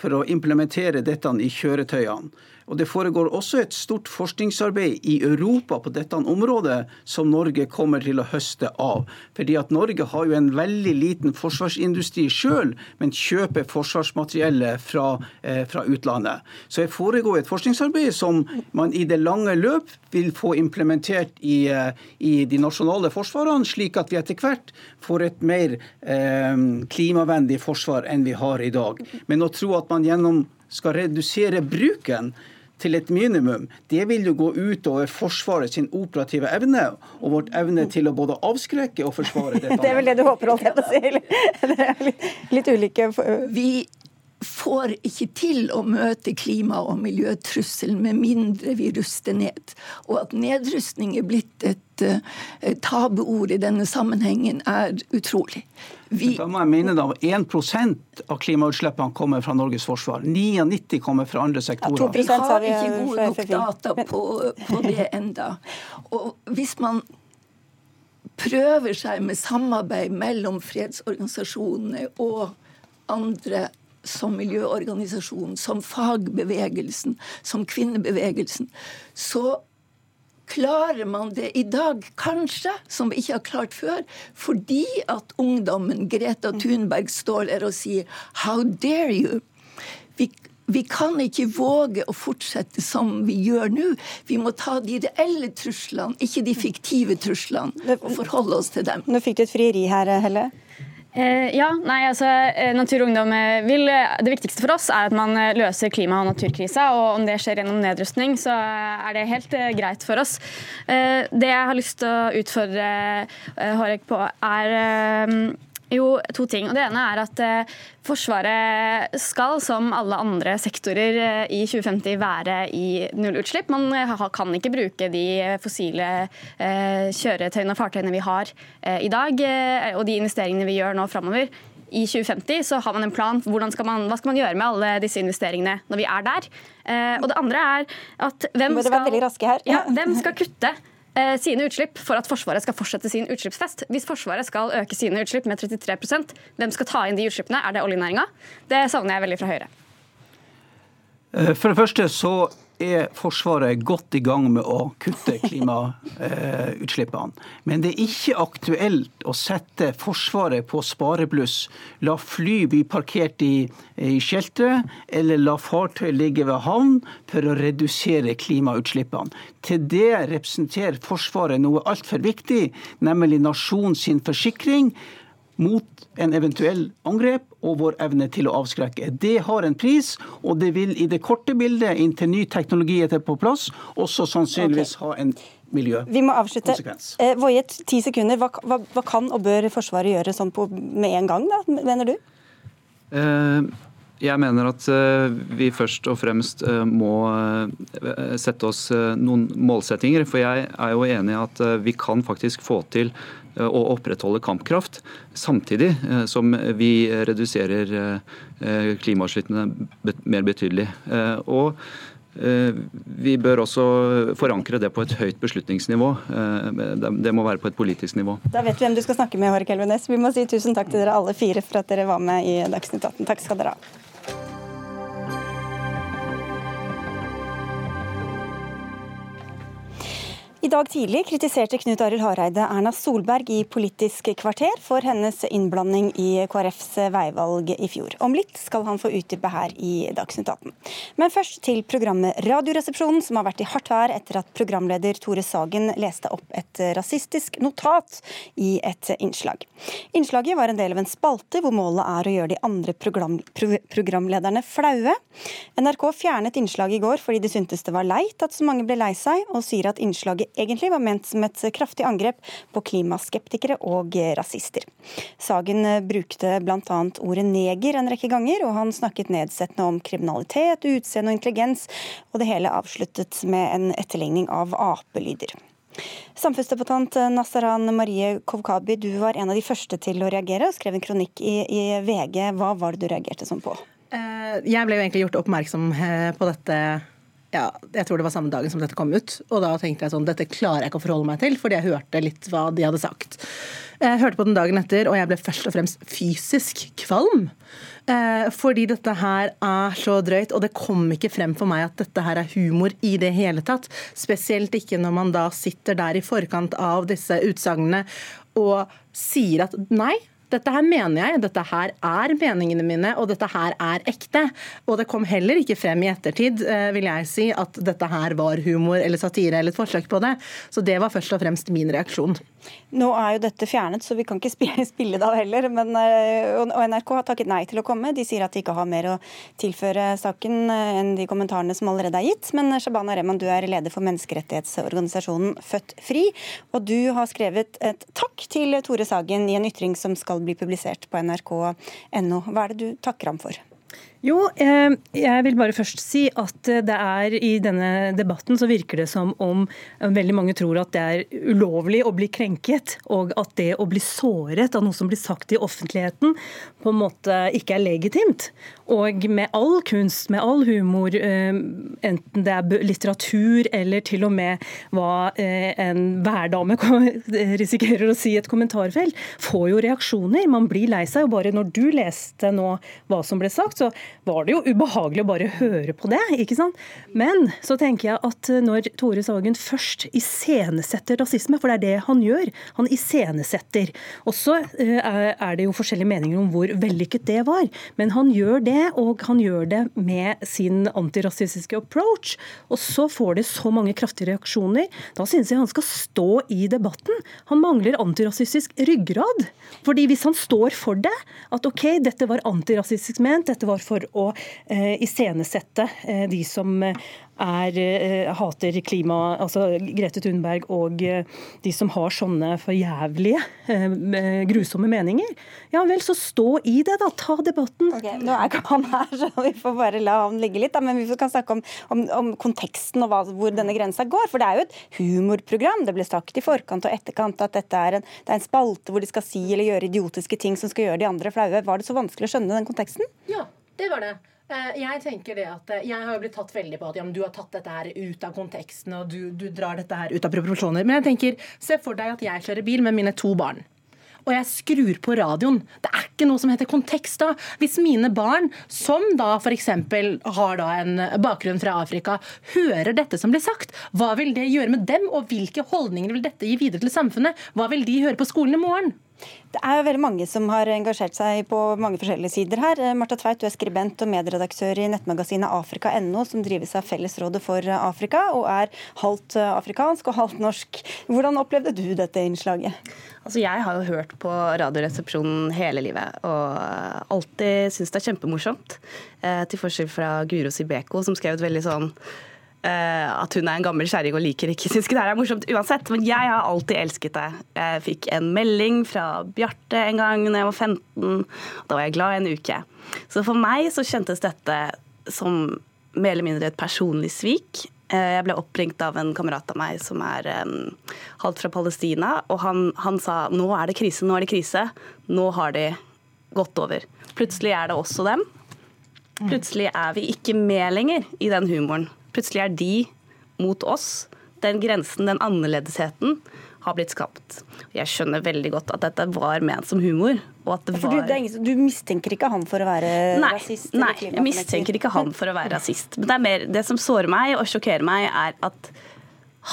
for å implementere dette i kjøretøyene. Og Det foregår også et stort forskningsarbeid i Europa på dette området som Norge kommer til å høste av. Fordi at Norge har jo en veldig liten forsvarsindustri sjøl, men kjøper forsvarsmateriellet fra, eh, fra, utlandet. Så det foregår et forskningsarbeid som man i det lange løp vil få implementert i, eh, i de nasjonale forsvarene, slik at vi etter hvert får et mer eh, klimavennlig forsvar enn vi har i dag. Men å tro at man gjennom skal redusere bruken til et minimum, det vil jo gå utover Forsvaret sin operative evne og vårt evne til å både avskrekke og forsvare dette. *laughs* det er vel det du håper, holdt jeg på å si. Litt, litt ulike Vi får ikke til å møte klima- og miljøtrusselen med mindre vi ruster ned. Og at nedrustning er blitt et uh, tabuord i denne sammenhengen, er utrolig. Vi... Da må jeg minne deg om 1% av klimautslippene kommer fra Norges forsvar. 99 kommer fra andre sektorer. Vi har ikke gode nok data på, på det *laughs* enda. Og hvis man prøver seg med samarbeid mellom fredsorganisasjonene og andre som miljøorganisasjon, som fagbevegelsen, som kvinnebevegelsen, så klarer man det i dag, kanskje, som vi ikke har klart før, fordi at ungdommen, Greta Thunberg, står der og sier 'how dare you'? Vi, vi kan ikke våge å fortsette som vi gjør nå. Vi må ta de reelle truslene, ikke de fiktive truslene, og forholde oss til dem. Nå fikk du et frieri her, Helle. Eh, ja, nei, altså eh, Natur og Ungdom eh, vil, Det viktigste for oss er at man løser klima- og naturkrisa. og Om det skjer gjennom nedrustning, så er det helt greit for oss. Det jeg har lyst til å utfordre Hårek på, er jo, to ting. Og Det ene er at eh, Forsvaret skal, som alle andre sektorer eh, i 2050, være i nullutslipp. Man eh, kan ikke bruke de fossile kjøretøyene og fartøyene vi har i dag, og de investeringene vi gjør nå framover. I 2050 så har man en plan for man, hva skal man gjøre med alle disse investeringene når vi er der. Og det andre er at hvem skal, ja, hvem skal kutte eh, sine utslipp for at Forsvaret skal fortsette sin utslippsfest. Hvis Forsvaret skal øke sine utslipp med 33% hvem skal ta inn de utslippene? Er det oljenæringa? Det savner jeg veldig fra Høyre. Eh, for det første så er Forsvaret godt i gang med å kutte klimautslippene. Men det er ikke aktuelt å sette Forsvaret på sparebluss. La fly bli parkert i, i eller la fartøy ligge ved havn for å redusere klimautslippene. Til det representerer Forsvaret noe altfor viktig, nemlig nasjonens forsikring mot en eventuell angrep og vår evne til å avskrekke. Det har en pris, og det vil i det korte bildet, inntil ny teknologi er på plass, også sannsynligvis okay. ha en miljøkonsekvens. Vi må avslutte. Eh, Voie, ti sekunder. Hva, hva, hva, kan og bør Forsvaret gjøre sånn på, med en gang, da, mener du? Eh, jeg mener at eh, vi først og fremst eh, må sette oss noen målsettinger. For jeg er jo enig i at vi kan faktisk få til Eh, å opprettholde kampkraft, samtidig eh, som vi reduserer eh, klimautslippene mer betydelig. Og vi bør også forankre det på et høyt beslutningsnivå. Det må være på et politisk nivå. Da vet vi hvem du skal snakke med, Hårek Elvenes. Vi må si tusen takk til dere alle fire for at dere var med i Dagsnytt 18. Takk skal dere ha. I dag tidlig kritiserte Knut Arild Hareide Erna Solberg i Politisk kvarter for hennes innblanding i KrFs veivalg i fjor. Om litt skal han få utdype her i Dagsnytt 18. Men først til programmet Radioresepsjonen, som har vært i hardt vær etter at programleder Tore Sagen leste opp et rasistisk notat i et innslag. Innslaget var en del av en spalte hvor målet er å gjøre de andre program, pro, programlederne flaue. NRK fjernet innslaget i går fordi de syntes det var leit at så mange ble lei seg, og sier at innslaget egentlig var ment som et kraftig angrep på klimaskeptikere og rasister. Sagen brukte bl.a. ordet neger en rekke ganger, og han snakket nedsettende om kriminalitet, utseende og intelligens, og det hele avsluttet med en etterligning av apelyder. Samfunnsdebattant Nassaran Marie Kovkabi, du var en av de første til å reagere og skrev en kronikk i, i VG. Hva var det du reagerte sånn på? Eh, jeg ble jo egentlig gjort oppmerksom eh, på dette ja, jeg tror det var samme dagen som dette kom ut. Og da tenkte jeg sånn, dette klarer jeg ikke å forholde meg til, fordi jeg hørte litt hva de hadde sagt. Jeg hørte på den dagen etter, og jeg ble først og fremst fysisk kvalm. Eh, fordi dette her er så drøyt, og det kom ikke frem for meg at dette her er humor i det hele tatt. Spesielt ikke når man da sitter der i forkant av disse utsagnene og sier at nei, dette her mener jeg, dette her er meningene mine, og dette her er ekte. Og det kom heller ikke frem i ettertid, eh, vil jeg si, at dette her var humor eller satire eller et forsøk på det. Så det var først og fremst min reaksjon. Nå er jo dette fjernet, så vi kan ikke *laughs* spille, det av heller. Men, eh, og NRK har takket nei til å komme. De sier at de ikke har mer å tilføre saken eh, enn de kommentarene som allerede er gitt. Men Shabana Rehman, du er leder for menneskerettighetsorganisasjonen Født Fri. Og du har skrevet et takk til Tore Sagen i en ytring som skal bli publisert på nrk.no. Hva er det du takker ham for? Jo, eh, jeg vil bare først si at det er i denne debatten så virker det som om veldig mange tror at det er ulovlig å bli krenket, og at det å bli såret av noe som blir sagt i offentligheten, på en måte ikke er legitimt. Og med all kunst, med all humor, eh, enten det er litteratur eller til og med hva eh, en værdame *laughs* risikerer å si i et kommentarfelt, får jo reaksjoner. Man blir lei seg. Og bare når du leste nå hva som ble sagt, så var det jo ubehagelig å bare høre på det. ikke sant? Men så tenker jeg at når Tore Sagen først iscenesetter rasisme, for det er det han gjør, han iscenesetter. Og så er det jo forskjellige meninger om hvor vellykket det var, men han gjør det, og han gjør det med sin antirasistiske approach. Og så får det så mange kraftige reaksjoner. Da synes jeg han skal stå i debatten. Han mangler antirasistisk ryggrad. Fordi hvis han står for det, at OK, dette var antirasistisk ment, dette var for å eh, iscenesette eh, de som er, eh, hater klima, altså Grete Thunberg og eh, de som har sånne forjævlige, eh, grusomme meninger, ja vel, så stå i det, da. Ta debatten. Okay, Nå er ikke han her, så vi får bare la han ligge litt. Da. Men vi kan snakke om, om, om konteksten og hva, hvor denne grensa går. For det er jo et humorprogram. Det ble sagt i forkant og etterkant at dette er en, det er en spalte hvor de skal si eller gjøre idiotiske ting som skal gjøre de andre flaue. Var det så vanskelig å skjønne den konteksten? Ja, det var det. Eh, jeg tenker det at eh, jeg har blitt tatt veldig på at ja, du har tatt dette her ut av konteksten og du, du drar dette her ut av proporsjoner. Men jeg tenker, se for deg at jeg kjører bil med mine to barn og jeg skrur på radioen. Det er ikke noe som heter kontekst da. Hvis mine barn, som da f.eks. har da en bakgrunn fra Afrika, hører dette som blir sagt, hva vil det gjøre med dem, og hvilke holdninger vil dette gi videre til samfunnet? Hva vil de høre på skolen i morgen? Det er jo veldig mange som har engasjert seg på mange forskjellige sider her. Marta Tveit, du er skribent og medredaktør i nettmagasinet afrika.no, som drives av Fellesrådet for Afrika, og er halvt afrikansk og halvt norsk. Hvordan opplevde du dette innslaget? Altså, jeg har jo hørt på Radioresepsjonen hele livet og alltid syntes det er kjempemorsomt. Eh, til forskjell fra Guro Sibeko, som skrev et veldig sånn Eh, at hun er en gammel kjerring og liker ikke syns ikke det er morsomt uansett. Men jeg har alltid elsket det. Jeg fikk en melding fra Bjarte en gang da jeg var 15. Da var jeg glad i en uke. Så for meg så kjentes dette som mer eller mindre et personlig svik. Eh, jeg ble oppringt av en kamerat av meg som er um, halvt fra Palestina. Og han, han sa nå er det krise, nå er det krise. Nå har de gått over. Plutselig er det også dem. Plutselig er vi ikke med lenger i den humoren. Plutselig er de mot oss. Den grensen, den annerledesheten, har blitt skapt. Jeg skjønner veldig godt at dette var ment som humor. Var... Du, ingen, du, mistenker ikke han for å være nei, rasist? Nei, jeg mistenker ikke han for å være rasist. Men det, mer, det som sårer meg og sjokkerer meg, er at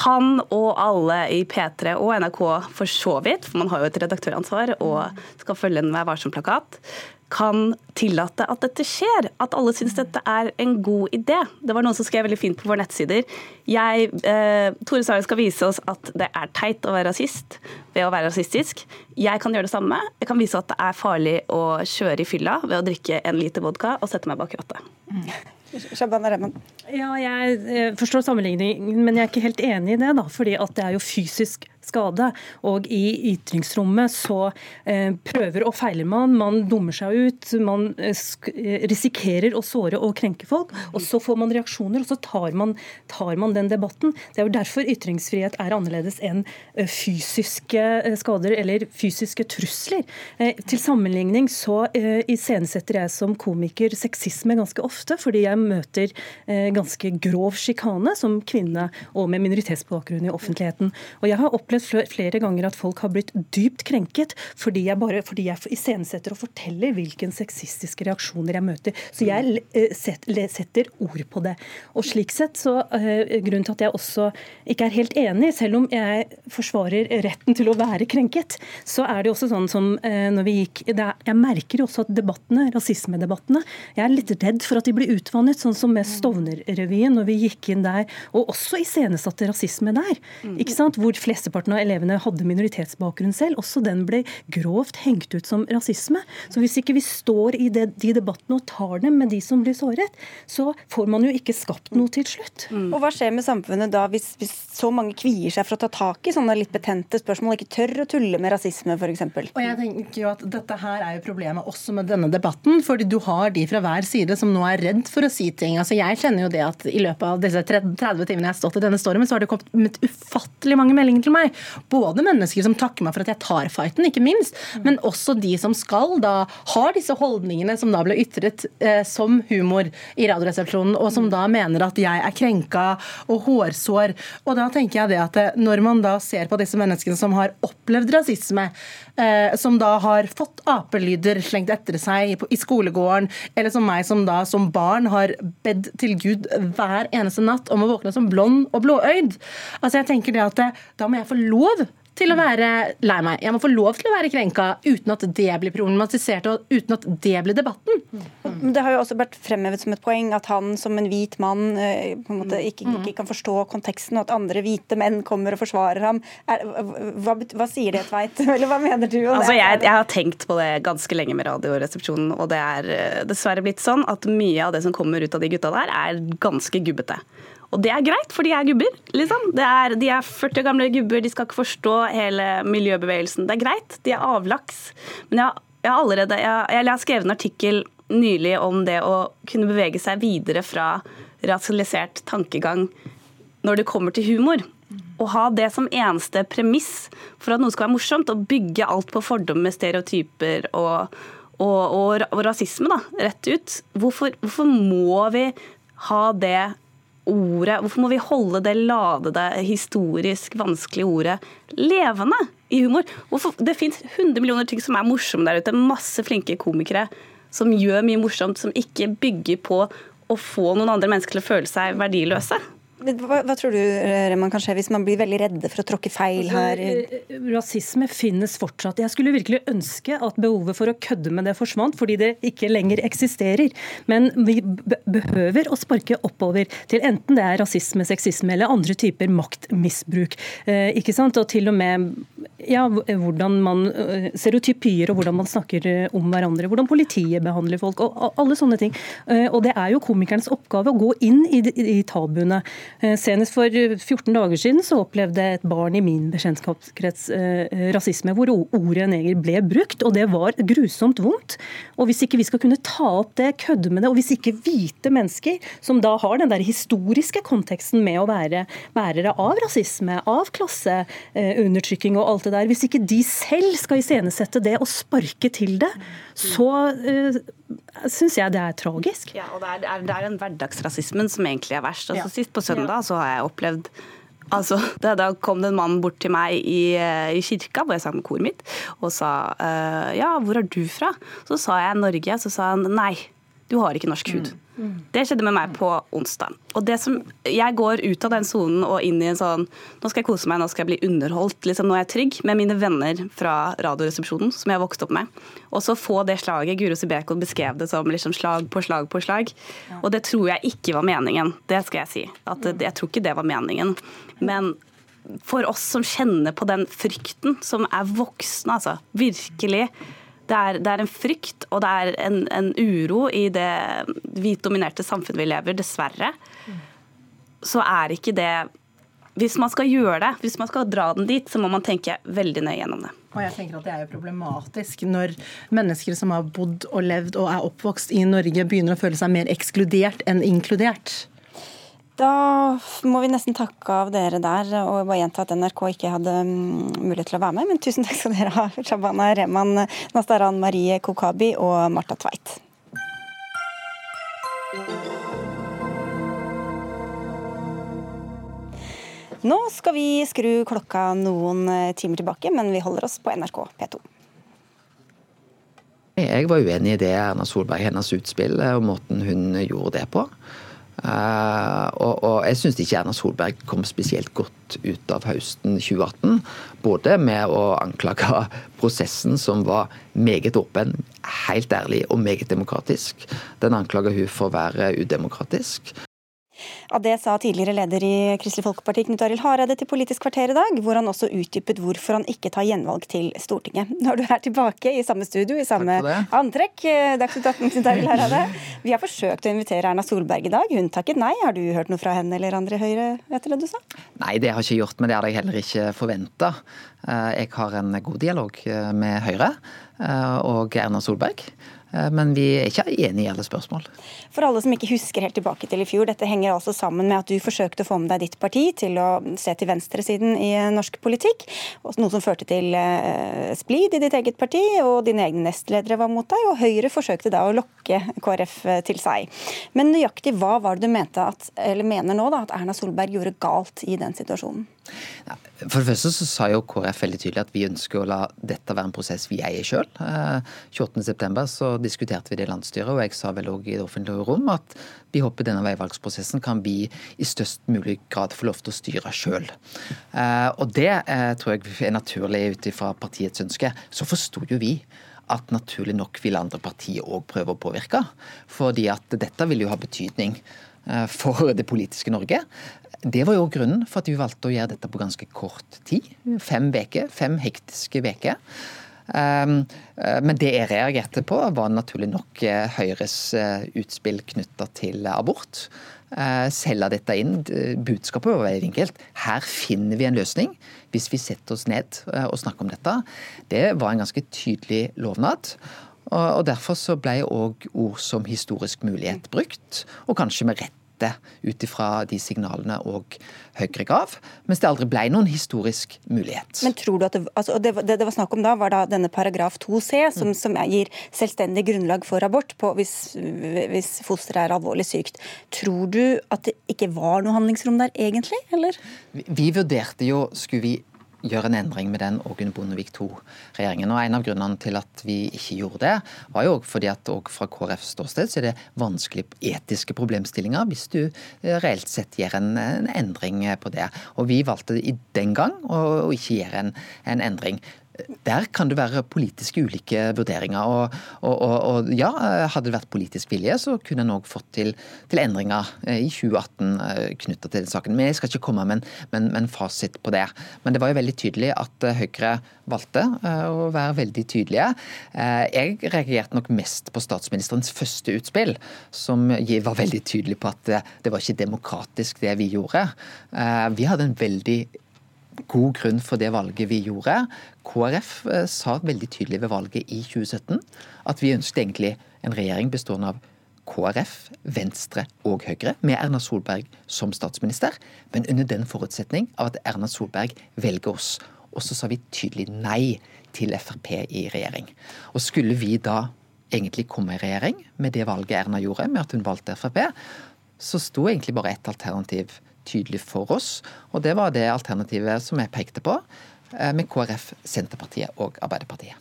han og alle i P3 og NRK for så vidt, for man har jo et redaktøransvar og skal følge en Vær varsom-plakat, kan tillate at dette skjer. At alle syns dette er en god idé. Det var noen som skrev veldig fint på våre nettsider. Jeg, eh, Tore Sagen skal vise oss at det er teit å være rasist ved å være rasistisk. Jeg kan gjøre det samme. Jeg kan vise at det er farlig å kjøre i fylla ved å drikke en liter vodka og sette meg bak rattet. Mm. Ja, jeg eh, forstår sammenligningen, men jeg er ikke helt enig i det. da, fordi at det er jo fysisk skade. Og i ytringsrommet så eh, prøver og feiler man, man dummer seg ut, man eh, eh, risikerer å såre og krenke folk. Og så får man reaksjoner, og så tar man, tar man den debatten. Det er jo derfor ytringsfrihet er annerledes enn fysiske skader eller fysiske trusler. Til sammenligning så iscenesetter jeg som komiker sexisme ganske ofte, fordi jeg møter ganske grov sjikane som kvinne og med minoritetsbakgrunn i offentligheten. Og jeg har opplevd opplevd flere ganger at folk har blitt dypt krenket fordi jeg, bare, fordi jeg iscenesetter og forteller hvilke sexistiske reaksjoner jeg møter. Så jeg eh, setter ord på det. Og slik sett så uh, Grunnen til at jeg også ikke er helt enig, selv om jeg forsvarer retten til å være krenket, så er det også sånn som uh, når vi gikk er, Jeg merker jo også at debattene, rasismedebattene, jeg er litt redd for at de blir utvannet, sånn som med Stovner-revyen, når vi gikk inn der, og også iscenesatte rasisme der. ikke sant? Hvor flesteparten halvparten av elevene hadde minoritetsbakgrunn selv. Også den ble grovt hengt ut som rasisme. Så hvis ikke vi står i det, de debattene og tar dem med de som blir såret, så får man jo ikke skapt noe til slutt. Mm. Og Hva skjer med samfunnet da, hvis, hvis, så mange kvier seg for å ta tak i sånne litt betente spørsmål, ikke tør å tulle med rasisme f.eks.? Og jeg tenker jo at Dette her er jo problemet også med denne debatten. fordi du har de fra hver side som nå er redd for å si ting. Altså Jeg kjenner jo det at i løpet av disse 30 timene jeg har stått i denne stormen, så har det kommet ufattelig mange meldinger til meg både mennesker som takker meg for at jeg tar fighten, ikke minst, men også de som skal da har disse holdningene som da ble ytret eh, som humor i Radioresepsjonen, og som da mener at jeg er krenka og hårsår. Og da tenker jeg det at eh, når man da ser på disse menneskene som har opplevd rasisme, eh, som da har fått apelyder slengt etter seg i skolegården, eller som meg som da som barn har bedt til Gud hver eneste natt om å våkne som blond og blåøyd. Altså jeg tenker det at eh, Da må jeg få lov til å være lei meg. Jeg må få lov til å være krenka uten at det blir problematisert og uten at det blir debatten. Mm. Det har jo også vært fremhevet som et poeng at han som en hvit mann eh, på en måte ikke, ikke kan forstå konteksten, og at andre hvite menn kommer og forsvarer ham. Er, hva, hva, sier det, Tveit? *laughs* Eller hva mener du? Altså, jeg, jeg, har tenkt på det ganske lenge med Radioresepsjonen, og det er eh, dessverre blitt sånn at mye av det som kommer ut av de gutta der, er ganske gubbete. Og det er greit, for de er gubber. liksom. Er, de er 40 år gamle gubber, de skal ikke forstå hele miljøbevegelsen. Det er greit, de er avlaks. Men jeg, jeg har allerede jeg, jeg har skrevet en artikkel nylig om det å kunne bevege seg videre fra rasialisert tankegang når det kommer til humor. Å ha det som eneste premiss for at noe skal være morsomt, og bygge alt på fordommer, stereotyper og, og, og, og rasisme, da, rett ut. Hvorfor, hvorfor må vi ha det ordet Hvorfor må vi holde det ladede, historisk vanskelige ordet levende i humor? Hvorfor, det fins 100 millioner ting som er morsomme der ute. Masse flinke komikere som gjør mye morsomt, som ikke bygger på å få noen andre mennesker til å føle seg verdiløse. Hva, hva, tror du Reman, kan skje hvis man blir veldig redde for å tråkke feil altså, her? Eh, rasisme finnes fortsatt. Jeg skulle virkelig ønske at behovet for å kødde med det forsvant, fordi det ikke lenger eksisterer. Men vi behøver å sparke oppover til enten det er rasisme, sexisme eller andre typer maktmisbruk. Eh, ikke sant? Og til og med ja, hvordan man eh, Stereotypier og hvordan man snakker om hverandre. Hvordan politiet behandler folk. og Alle sånne ting. Og det er jo komikernes oppgave å gå inn i, i tabuene. Eh, senest for 14 dager siden så opplevde et barn i min bekjentskapskrets eh, rasisme, hvor ordet neger ble brukt, og det var grusomt vondt. Og Hvis ikke vi skal kunne ta opp det, kødde med det, og hvis ikke hvite mennesker, som da har den der historiske konteksten med å være bærere av rasisme, av klasseundertrykking og alt det der, hvis ikke de selv skal iscenesette det og sparke til det, så uh, syns jeg det er tragisk. Ja, og det er, det er den hverdagsrasismen som egentlig er verst. Altså, ja. Sist på søndag så har jeg opplevd Altså, *laughs* da, da, kom det en mann bort til meg i, i kirka, hvor jeg sang med koret mitt, og sa uh, ja, hvor er du fra? Så sa jeg Norge. Så sa han nei, du har ikke norsk hud. Mm. Det skjedde med meg på onsdag. Og det som, Jeg går ut av den sonen og inn i en sånn Nå skal jeg kose meg, nå skal jeg bli underholdt. Liksom, nå er jeg trygg med mine venner fra Radioresepsjonen, som jeg har vokst opp med. Og så få det slaget. Guro Sibeko beskrev det som liksom slag på slag på slag. Og det tror jeg ikke var meningen. Det skal jeg si. At, jeg tror ikke det var meningen. Men for oss som kjenner på den frykten, som er voksne, altså. Virkelig det er, det er, en frykt og det er en, en uro i det hvitdominerte samfunnet vi lever, dessverre. Så er ikke det Hvis man skal gjøre det, hvis man skal dra den dit, så må man tenke veldig nøye gjennom det. Og jeg tenker at Det er jo problematisk når mennesker som har bodd og levd og er oppvokst i Norge, begynner å føle seg mer ekskludert enn inkludert. Da må vi nesten takke av dere der, og bare gjenta at NRK ikke hadde mm, mulighet til å være med. Men tusen takk skal dere ha, *laughs* Shabana Rehman, Nastaran Marie Kokabi og Marta Tveit. Nå skal vi skru klokka noen eh, timer tilbake, men vi holder oss på NRK P2. Jeg var uenig i det Erna Solberg, hennes utspill og måten hun gjorde det på. Uh, og, og, jeg syns ikke Erna Solberg kom spesielt godt ut av høsten 2018. Både med å anklage prosessen, som var meget åpen, helt ærlig og meget demokratisk. Den anklaga hun for å være udemokratisk. Ja, Det sa tidligere leder i Kristelig Folkeparti Knut Arild Hareide til Politisk kvarter i dag, hvor han også utdypet hvorfor han ikke tar gjenvalg til Stortinget. Når du er tilbake i samme studio, i samme antrekk, eh, Dagsnytt 18, Knut Arild Hareide. Vi har forsøkt å invitere Erna Solberg i dag, hun takket nei. Har du hørt noe fra henne eller andre i Høyre etter det du sa? Nei, det har jeg ikke gjort, men det hadde jeg heller ikke forventa. Eh, jeg har en god dialog eh, med Høyre og Erna Solberg. Eh, men vi er ikke enige i alle spørsmål. For alle som ikke husker helt tilbake til i fjor, dette henger altså sammen med at du forsøkte å få med deg ditt parti til å se til venstresiden i norsk politikk. Noe som førte til eh, splid i ditt eget parti, og dine egne nestledere var mot deg. Og Høyre forsøkte da å lokke KrF eh, til seg. Men nøyaktig hva var det du mente at, mener nå da, at Erna Solberg gjorde galt i den situasjonen? For det første så sa jo KrF veldig tydelig at vi ønsker å la dette være en prosess vi eier sjøl. 28.9 så diskuterte vi det i landsstyret, og jeg sa vel òg i det offentlige rom at vi håper denne veivalgsprosessen kan vi i størst mulig grad få lov til å styre sjøl. Eh, og det eh, tror jeg er naturlig ut ifra partiets ønske. Så forsto jo vi at naturlig nok vil andre partier òg prøve å påvirke. Fordi at dette vil jo ha betydning eh, for det politiske Norge. Det var jo grunnen for at vi valgte å gjøre dette på ganske kort tid. Fem veker, Fem hektiske uker. Um, uh, men det jeg reagerte på, var naturlig nok uh, Høyres uh, utspill knytta til abort. Selge dette inn. Budskapet var veldig enkelt. Her finner vi en løsning hvis vi setter oss ned og snakker om dette. Det var en ganske tydelig lovnad. Og Derfor så ble òg ord som historisk mulighet brukt, og kanskje med rett dette ut ifra de signalene og Høyre gav, mens det aldri ble noen historisk mulighet. Men tror du at det, altså, det, det, det var snakk om da, var da denne paragraf 2c, som, som gir selvstendig grunnlag for abort på, hvis, hvis fosteret er alvorlig sykt. Tror du at det ikke var noe handlingsrom der egentlig, eller? Vi, vi vurderte jo, skulle vi gjøre en endring med den og under Bondevik II-regjeringen. Og En av grunnene til at vi ikke gjorde det, var jo fordi at fra KrFs ståsted så er det vanskelige etiske problemstillinger hvis du eh, reelt sett gjør en, en endring på det. Og Vi valgte i den gang å ikke gjøre en, en endring der kan det være politiske ulike vurderinger. Og, og, og, og ja, hadde det vært politisk vilje, så kunne en òg fått til, til, endringer eh, i 2018 eh, knytta til den saken. Men jeg skal ikke komme med en, med en, fasit på det. Men det var jo veldig tydelig at eh, Høyre valgte å være veldig tydelige. Jeg reagerte nok mest på statsministerens første utspill, som var veldig tydelig på at det var ikke demokratisk det vi gjorde. Vi hadde en veldig god grunn for det valget vi gjorde. KrF eh, sa veldig tydelig ved valget i 2017 at vi ønsket egentlig en regjering bestående av KrF, Venstre og Høyre, med Erna Solberg som statsminister, men under den forutsetning av at Erna Solberg velger oss. Og så sa vi tydelig nei til Frp i regjering. Og skulle vi da egentlig komme i regjering med det valget Erna gjorde, med at hun valgte Frp, så sto egentlig bare ett alternativ tydelig for oss. Og det var det alternativet som jeg pekte på, eh, med KrF, Senterpartiet og Arbeiderpartiet.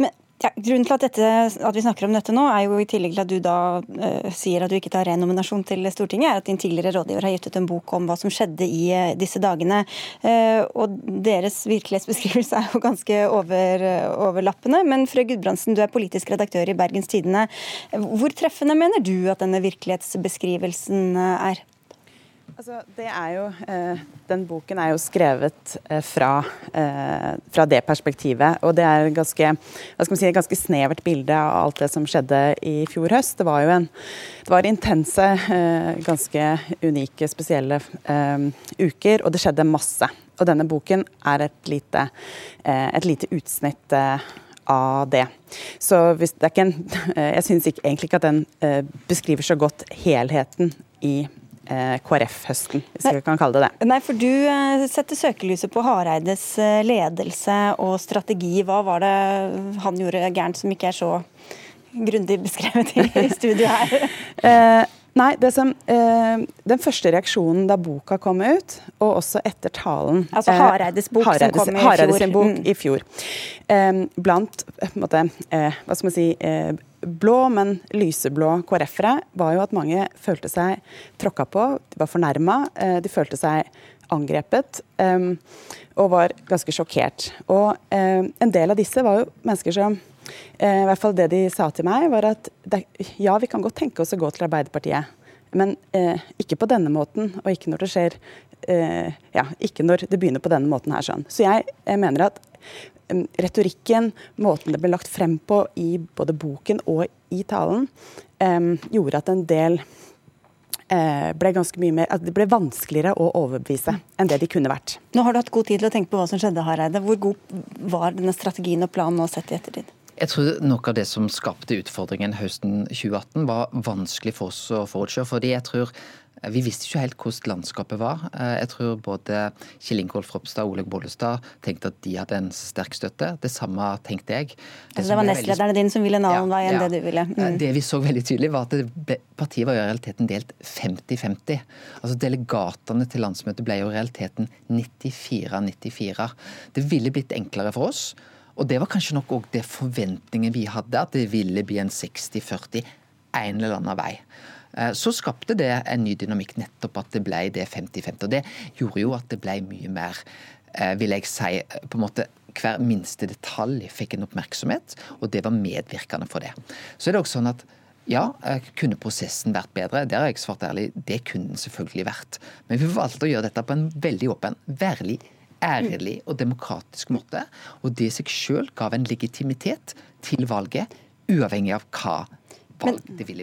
Men ja, grunnen til at, dette, at, vi snakker om dette nå, er jo i tillegg til at du da uh, sier at du ikke tar renominasjon til Stortinget, er at din tidligere rådgiver har gitt ut en bok om hva som skjedde i uh, disse dagene. Uh, og deres virkelighetsbeskrivelse er jo ganske over, overlappende. Men Frø Gudbrandsen, du er politisk redaktør i Bergens Tidende. Hvor treffende mener du at denne virkelighetsbeskrivelsen er? Altså, jo, eh, den boken er jo skrevet eh, fra, eh, fra, det perspektivet. Og det er ganske, si, et ganske snevert bilde av alt det som skjedde i fjor høst. Det var jo en, det var intense, eh, ganske unike, spesielle eh, uker, og det skjedde masse. Og denne boken er et lite, eh, et lite utsnitt av det. Så hvis det en, *laughs* jeg syns egentlig ikke at den beskriver så godt helheten i Eh, KrF-høsten, hvis vi kan kalle det det. Nei, for Du eh, setter søkelyset på Hareides eh, ledelse og strategi. Hva var det han gjorde gærent som ikke er så grundig beskrevet i studio her? *laughs* eh, nei, som, eh, Den første reaksjonen da boka kom ut, og også etter talen Altså Hareides bok Hareides, som kom i Hareides fjor. bok mm. i fjor. Eh, blant måte, hva skal man si blå, men lyseblå KrF-ere, var jo at mange følte seg tråkka på, de var fornærma, eh, de følte seg angrepet eh, og var ganske sjokkert. Og eh, en del av disse var jo mennesker som i hvert fall det de sa til meg, var at ja, vi kan godt tenke oss å gå til Arbeiderpartiet. Men eh, ikke på denne måten, og ikke når det skjer eh, Ja, ikke når det begynner på denne måten her. sånn. Så jeg mener at retorikken, måten det ble lagt frem på i både boken og i talen, gjorde at en del eh, ble ganske mye mer, at det ble vanskeligere å overbevise enn det de kunne vært. Nå har du hatt god tid til å tenke på hva som skjedde, Hareide. Hvor god var denne strategien og planen nå sett i ettertid? Jeg tror noe av det som skapte utfordringen høsten 2018, var vanskelig for oss å forutse. fordi jeg tror vi visste ikke helt hvordan landskapet var. Eh, jeg tror både Kjell Ingolf Ropstad og Olaug Bollestad tenkte at de hadde en sterk støtte. Det samme tenkte jeg. Det, altså det var nestlederne veldig... din som ville en annen ja, vei enn ja. det du ville? Mm. Eh, det vi så veldig tydelig, var at partiet var i realiteten delt 50-50. Altså Delegatene til landsmøtet ble jo i realiteten 94-94. Det ville blitt enklere for oss. Og det var kanskje nok òg det forventningen vi hadde, at det ville bli en 60-40 en eller annen vei. Eh, så skapte det en ny dynamikk, nettopp at det ble det 50-50. Og det gjorde jo at det ble mye mer, eh, vil jeg si, på en måte hver minste detalj fikk en oppmerksomhet, og det var medvirkende for det. Så er det også sånn at ja, eh, kunne prosessen vært bedre? Det har jeg svart ærlig. Det kunne den selvfølgelig vært. Men vi valgte å gjøre dette på en veldig åpen, værlig, ærlig og demokratisk måte. Og det i seg sjøl gav en legitimitet til valget, uavhengig av hva men,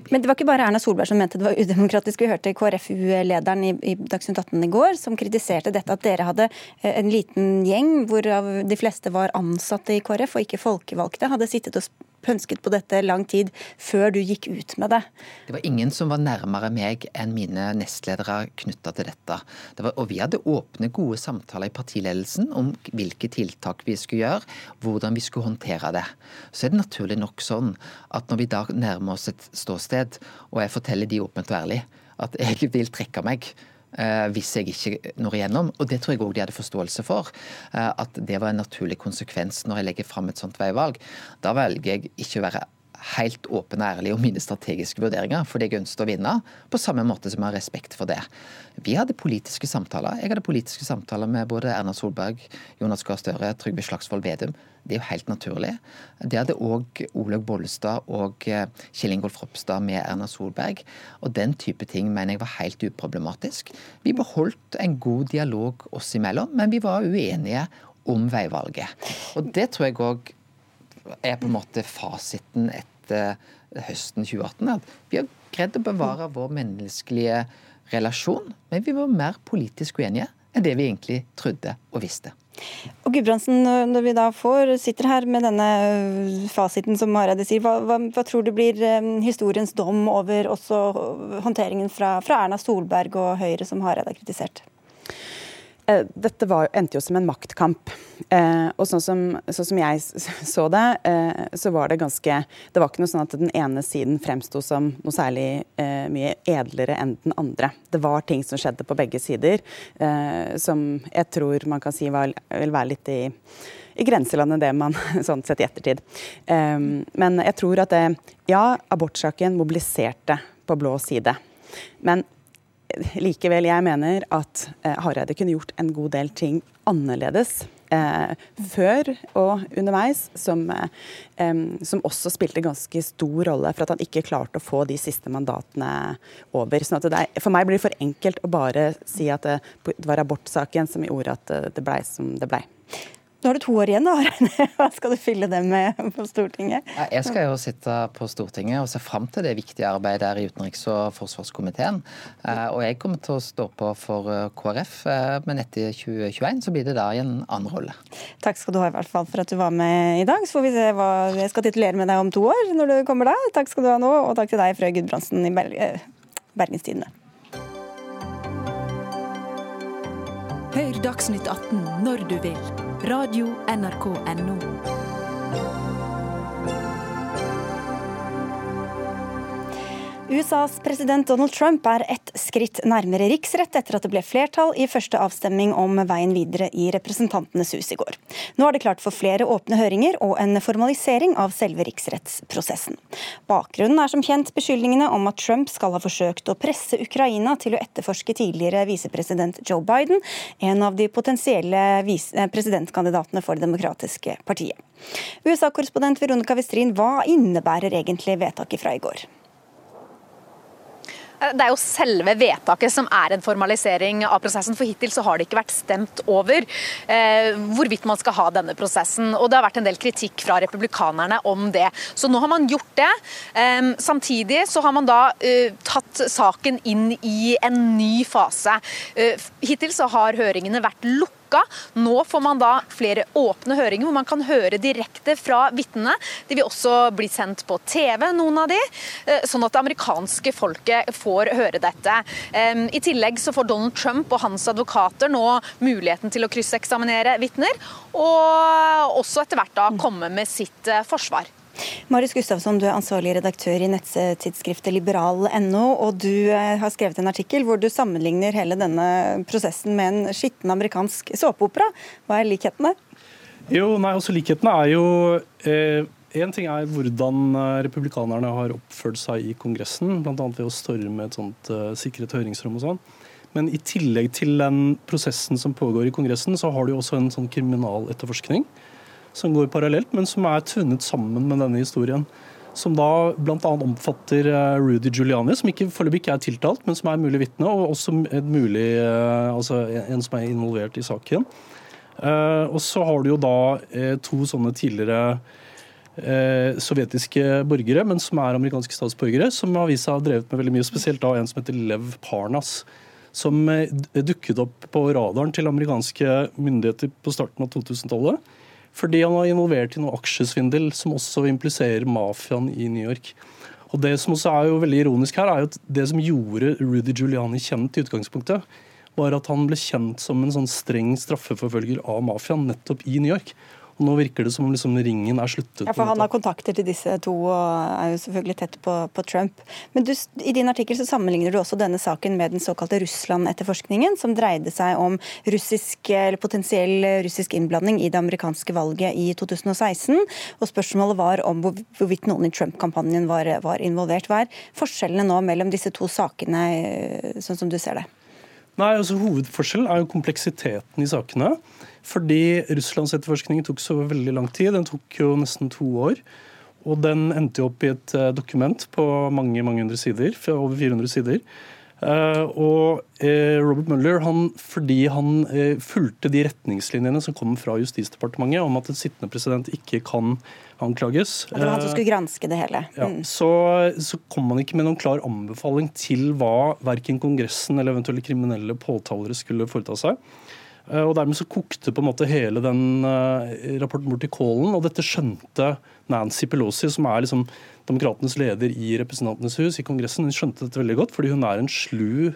men, det var ikke bare Erna Solberg som mente det var udemokratisk. Vi hørte KrFU-lederen i, i Dagsnytt 18 i går som kritiserte dette at dere hadde eh, en liten gjeng hvorav de fleste var ansatte i KrF og ikke folkevalgte, hadde sittet og pønsket på dette lang tid før du gikk ut med det? Det var ingen som var nærmere meg enn mine nestledere knytta til dette. Det var, og vi hadde åpne, gode samtaler i partiledelsen om hvilke tiltak vi skulle gjøre, hvordan vi skulle håndtere det. Så er det naturlig nok sånn at når vi da nærmer oss et ståsted, og jeg forteller de åpent og ærlig at jeg vil trekke meg hvis jeg ikke når igjennom. Og det tror jeg òg de hadde forståelse for. Eh, at det var en naturlig konsekvens når jeg legger fram et sånt veivalg. Da velger jeg ikke å være helt åpen og ærlig om mine strategiske vurderinger, fordi jeg ønsket å vinne, på samme måte som jeg har respekt for det. Vi hadde politiske samtaler. Jeg hadde politiske samtaler med både Erna Solberg, Jonas Gahr Støre, Trygve Slagsvold Vedum. Det er jo helt naturlig. Det hadde òg Olaug Bollestad og eh, Kjell Ingolf Ropstad med Erna Solberg. Og den type ting mener jeg var helt uproblematisk. Vi beholdt en god dialog oss imellom, men vi var uenige om veivalget. Og det tror jeg òg er på en måte fasiten etter høsten 2018. At vi har greid å bevare vår menneskelige relasjon, men vi var mer politisk uenige enn det vi egentlig trodde og visste. Og Gudbrandsen, når vi da får, sitter her med denne fasiten som Hareide sier, hva, hva, hva, tror du blir eh, historiens dom over også håndteringen fra, fra Erna Solberg og Høyre, som Hareide har kritisert? Eh, dette var, endte jo som en maktkamp. Eh, og sånn som, sånn som, jeg så det, eh, så var det ganske Det var ikke noe sånn at den ene siden fremsto som noe særlig eh, mye edlere enn den andre. Det var ting som skjedde på begge sider, eh, som jeg tror man kan si var, vil være litt i, i grenselandet, det man *laughs* sånn sett i ettertid. Eh, men jeg tror at det, ja, abortsaken mobiliserte på blå side. Men likevel, jeg mener at eh, Hareide kunne gjort en god del ting annerledes. Eh, før og underveis, som, eh, som, også spilte ganske stor rolle for at han ikke klarte å få de siste mandatene over. Sånn er, for meg blir det for enkelt å bare si at det, det var abortsaken som gjorde at det blei som det blei. Nå har du to år igjen, da. *laughs* Hva skal du fylle det med på Stortinget? Jeg skal jo sitte på Stortinget og se fram til det viktige arbeidet der i utenriks- og forsvarskomiteen. Eh, og jeg kommer til å stå på for eh, KrF, eh, men etter 2021 så blir det da i en annen rolle. Takk skal du ha i hvert fall for at du var med i dag. Så får vi se hva jeg skal titulere med deg om to år når du kommer da. Takk skal du ha nå, og takk til deg, Frøy Gudbrandsen i Bergenstidene. Hør Dagsnytt 18 når du vil Radio.nrk.no. USAs president Donald Trump er ett skritt nærmere riksrett etter at det ble flertall i første avstemning om veien videre i Representantenes hus i går. Nå er det klart for flere åpne høringer og en formalisering av selve riksrettsprosessen. Bakgrunnen er som kjent beskyldningene om at Trump skal ha forsøkt å presse Ukraina til å etterforske tidligere visepresident Joe Biden, en av de potensielle eh, presidentkandidatene for Det demokratiske partiet. USA-korrespondent Veronica Westrin, hva innebærer egentlig vedtaket fra i går? Det er jo selve vedtaket som er en formalisering av prosessen. For hittil så har det ikke vært stemt over eh, hvorvidt man skal ha denne prosessen. Og det har vært en del kritikk fra republikanerne om det. Så nå har man gjort det. Eh, samtidig så har man da eh, tatt saken inn i en ny fase. Eh, hittil så har høringene vært lukket lukka. Nå får man da flere åpne høringer hvor man kan høre direkte fra vitnene. De vil også bli sendt på TV, noen av de, eh, sånn at det amerikanske folket får høre dette. I tillegg så får Donald Trump og hans advokater nå muligheten til å krysseksaminere vitner, og også etter hvert da komme med sitt eh, forsvar. Marius Gustavsson, du er ansvarlig redaktør i nettstidsskriftet liberal.no, og du eh, har skrevet en artikkel hvor du sammenligner hele denne prosessen med en skitten amerikansk såpeopera. Hva er likhetene? Jo, nei, også altså Likhetene er jo eh, En ting er hvordan eh, republikanerne har oppført seg i Kongressen, bl.a. ved å storme et sånt uh, sikret høringsrom og sånn. Men i tillegg til den prosessen som pågår i Kongressen, så har du også en sånn kriminaletterforskning som går parallelt, men som er tvunnet sammen med denne historien. Som da bl.a. omfatter eh, Rudy Giuliani, som ikke foreløpig ikke er tiltalt, men som er mulig vitne, og også mulig, eh, altså en som er involvert i saken. Eh, og så har du jo da to sånne tidligere sovjetiske borgere, men som er amerikanske statsborgere, som har vist seg å ha drevet med veldig mye, spesielt da en som heter Lev Parnas som dukket opp på radaren til amerikanske myndigheter på starten av 2000-tallet Fordi han var involvert i noe aksjesvindel som også impliserer mafiaen i New York. Og Det som også er jo veldig ironisk her, er jo at det som gjorde Rudy Giuliani kjent i utgangspunktet, var at han ble kjent som en sånn streng straffeforfølger av mafiaen nettopp i New York. Nå virker det som om liksom ringen er sluttet. Ja, for Han har kontakter til disse to og er jo selvfølgelig tett på, på Trump. Men du, I din artikkel så sammenligner du også denne saken med den såkalte Russland-etterforskningen, som dreide seg om russisk, eller potensiell russisk innblanding i det amerikanske valget i 2016. Og Spørsmålet var om hvorvidt noen i Trump-kampanjen var, var involvert. Hva er forskjellene nå mellom disse to sakene, eh, sånn som du ser det? Nei, altså Hovedforskjellen er jo kompleksiteten i sakene. Fordi Russlands etterforskning tok så veldig lang tid. Den tok jo nesten to år. Og den endte jo opp i et eh, dokument på mange mange hundre sider, over 400 sider. Uh, og uh, Robert Mueller, han, fordi han fulgte de retningslinjene som kom fra Justisdepartementet om at en sittende president ikke kan anklages. at det var han som skulle granske det hele. Ja, mm. så, så, kom han ikke med noen klar anbefaling til hva verken Kongressen eller eventuelle kriminelle påtalere skulle foreta seg. Eh, og Dermed så kokte på en måte hele den uh, rapporten bort i kålen. Og dette skjønte Nancy Pelosi, som er liksom demokratenes leder i Representantenes hus, i Kongressen. Hun skjønte dette veldig godt, fordi hun er en slu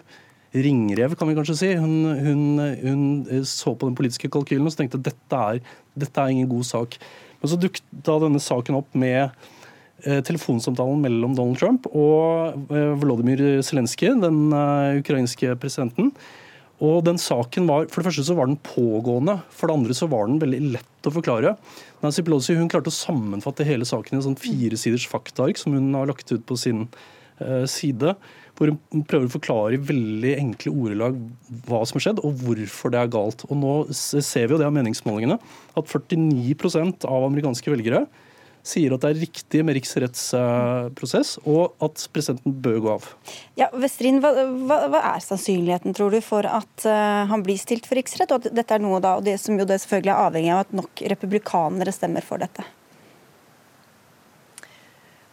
ringrev, kan vi kanskje si. Hun, hun, hun så på den politiske kalkylen og så tenkte at dette er, dette er ingen god sak. Men så dukket da denne saken opp med eh, telefonsamtalen mellom Donald Trump og eh, Volodymyr Zelenskyj, den eh, ukrainske presidenten. Og den saken var, For det første så var den pågående, for det andre så var den veldig lett å forklare. Nancy Pelosi hun klarte å sammenfatte hele saken i en sånn firesiders faktaark som hun har lagt ut på sin eh, side. Hvor hun prøver å forklare i veldig enkle ordelag hva som har skjedd, og hvorfor det er galt. Og Nå ser vi jo det av meningsmålingene, at 49% av amerikanske velgere sier at det er riktig med riksrettsprosess, og at presidenten bør gå av. Ja, Vestrin, hva, hva, hva, er sannsynligheten, tror du, for at uh, han blir stilt for riksrett? Og at dette er noe da, og det som jo det selvfølgelig er avhengig av at nok republikanere stemmer for dette?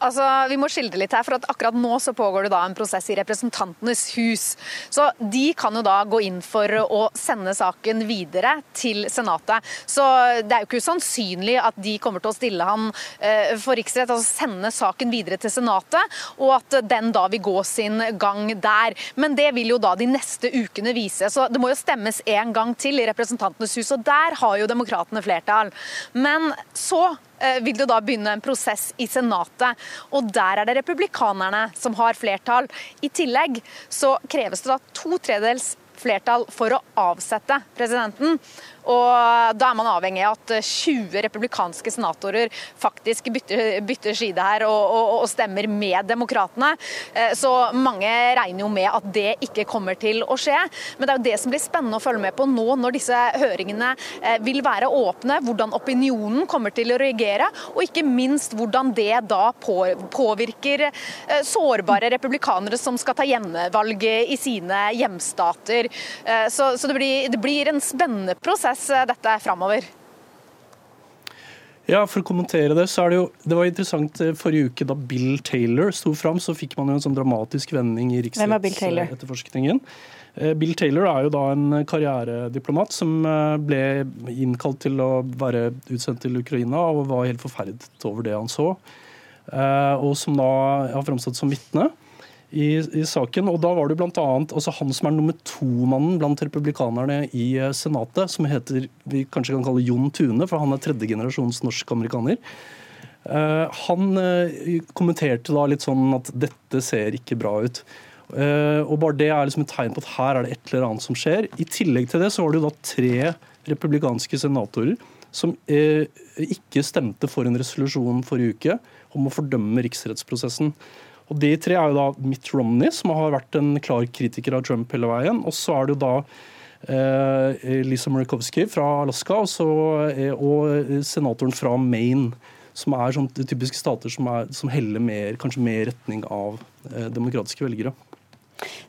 Altså, vi må skildre litt her, for at akkurat nå så pågår det da en prosess i Representantenes hus. Så De kan jo da gå inn for å sende saken videre til Senatet. Så det er jo ikke usannsynlig at de kommer til å stille han eh, for riksrett, altså sende saken videre til Senatet, og at den da vil gå sin gang der. Men det vil jo da de neste ukene vise. Så det må jo stemmes en gang til i Representantenes hus, og der har jo demokratene flertall. Men så vil det da begynne en prosess i Senatet. Og der er det republikanerne som har flertall. I tillegg så kreves det da to tredjedels flertall for å avsette presidenten. Og Da er man avhengig av at 20 republikanske senatorer faktisk bytter, bytter side her og, og, og, stemmer med demokratene. Eh, så mange regner jo med at det ikke kommer til å skje. Men det er jo det som blir spennende å følge med på nå når disse høringene eh, vil være åpne. Hvordan opinionen kommer til å reagere, og ikke minst hvordan det da påvirker eh, sårbare republikanere som skal ta hjemmevalget i sine hjemstater. Så, så det, blir, det blir en spennende prosess annerledes eh, dette framover? Ja, For å kommentere det, så er det jo Det var interessant eh, forrige uke da Bill Taylor sto fram, så fikk man jo en sånn dramatisk vending i riksrettsetterforskningen. Eh, Bill Taylor er jo da en karrierediplomat som ble innkalt til å være utsendt til Ukraina og var helt forferdet over det han så. Og som da har framstått som vitne i, i, saken. og da var det annet, altså Han som er nummer to-mannen blant republikanerne i eh, Senatet, som heter vi kanskje kan kalle Jon Tune, for han er tredje generasjons norsk-amerikaner. Uh, han uh, kommenterte da litt sånn at dette ser ikke bra ut. Uh, og bare Det er liksom et tegn på at her er det et eller annet som skjer. I tillegg til det så var det jo da tre republikanske senatorer som ikke stemte for en resolusjon forrige uke om å fordømme riksrettsprosessen. Og De tre er jo da Mitt Romney, som har vært en klar kritiker av Trump hele veien. Og så er det jo da eh, Lisa Murkowski fra Alaska og, så, eh, og senatoren fra Maine. Som er sånn typiske stater som, er, som heller mer, kanskje mer retning av eh, demokratiske velgere.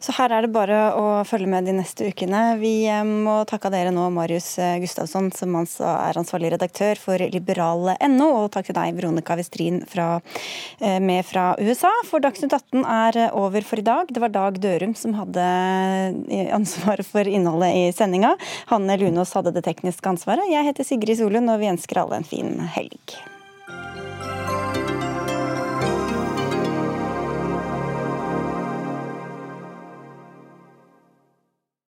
Så her er det bare å følge med de neste ukene. Vi eh, må takke dere nå, Marius eh, Gustavsson, som altså er ansvarlig redaktør for liberale.no, og takk til deg, Veronica Westrin, eh, med fra USA. For Dagsnytt 18 er over for i dag. Det var Dag Dørum som hadde ansvaret for innholdet i sendinga. Hanne Lunås hadde det tekniske ansvaret. Jeg heter Sigrid Solund, og vi ønsker alle en fin helg.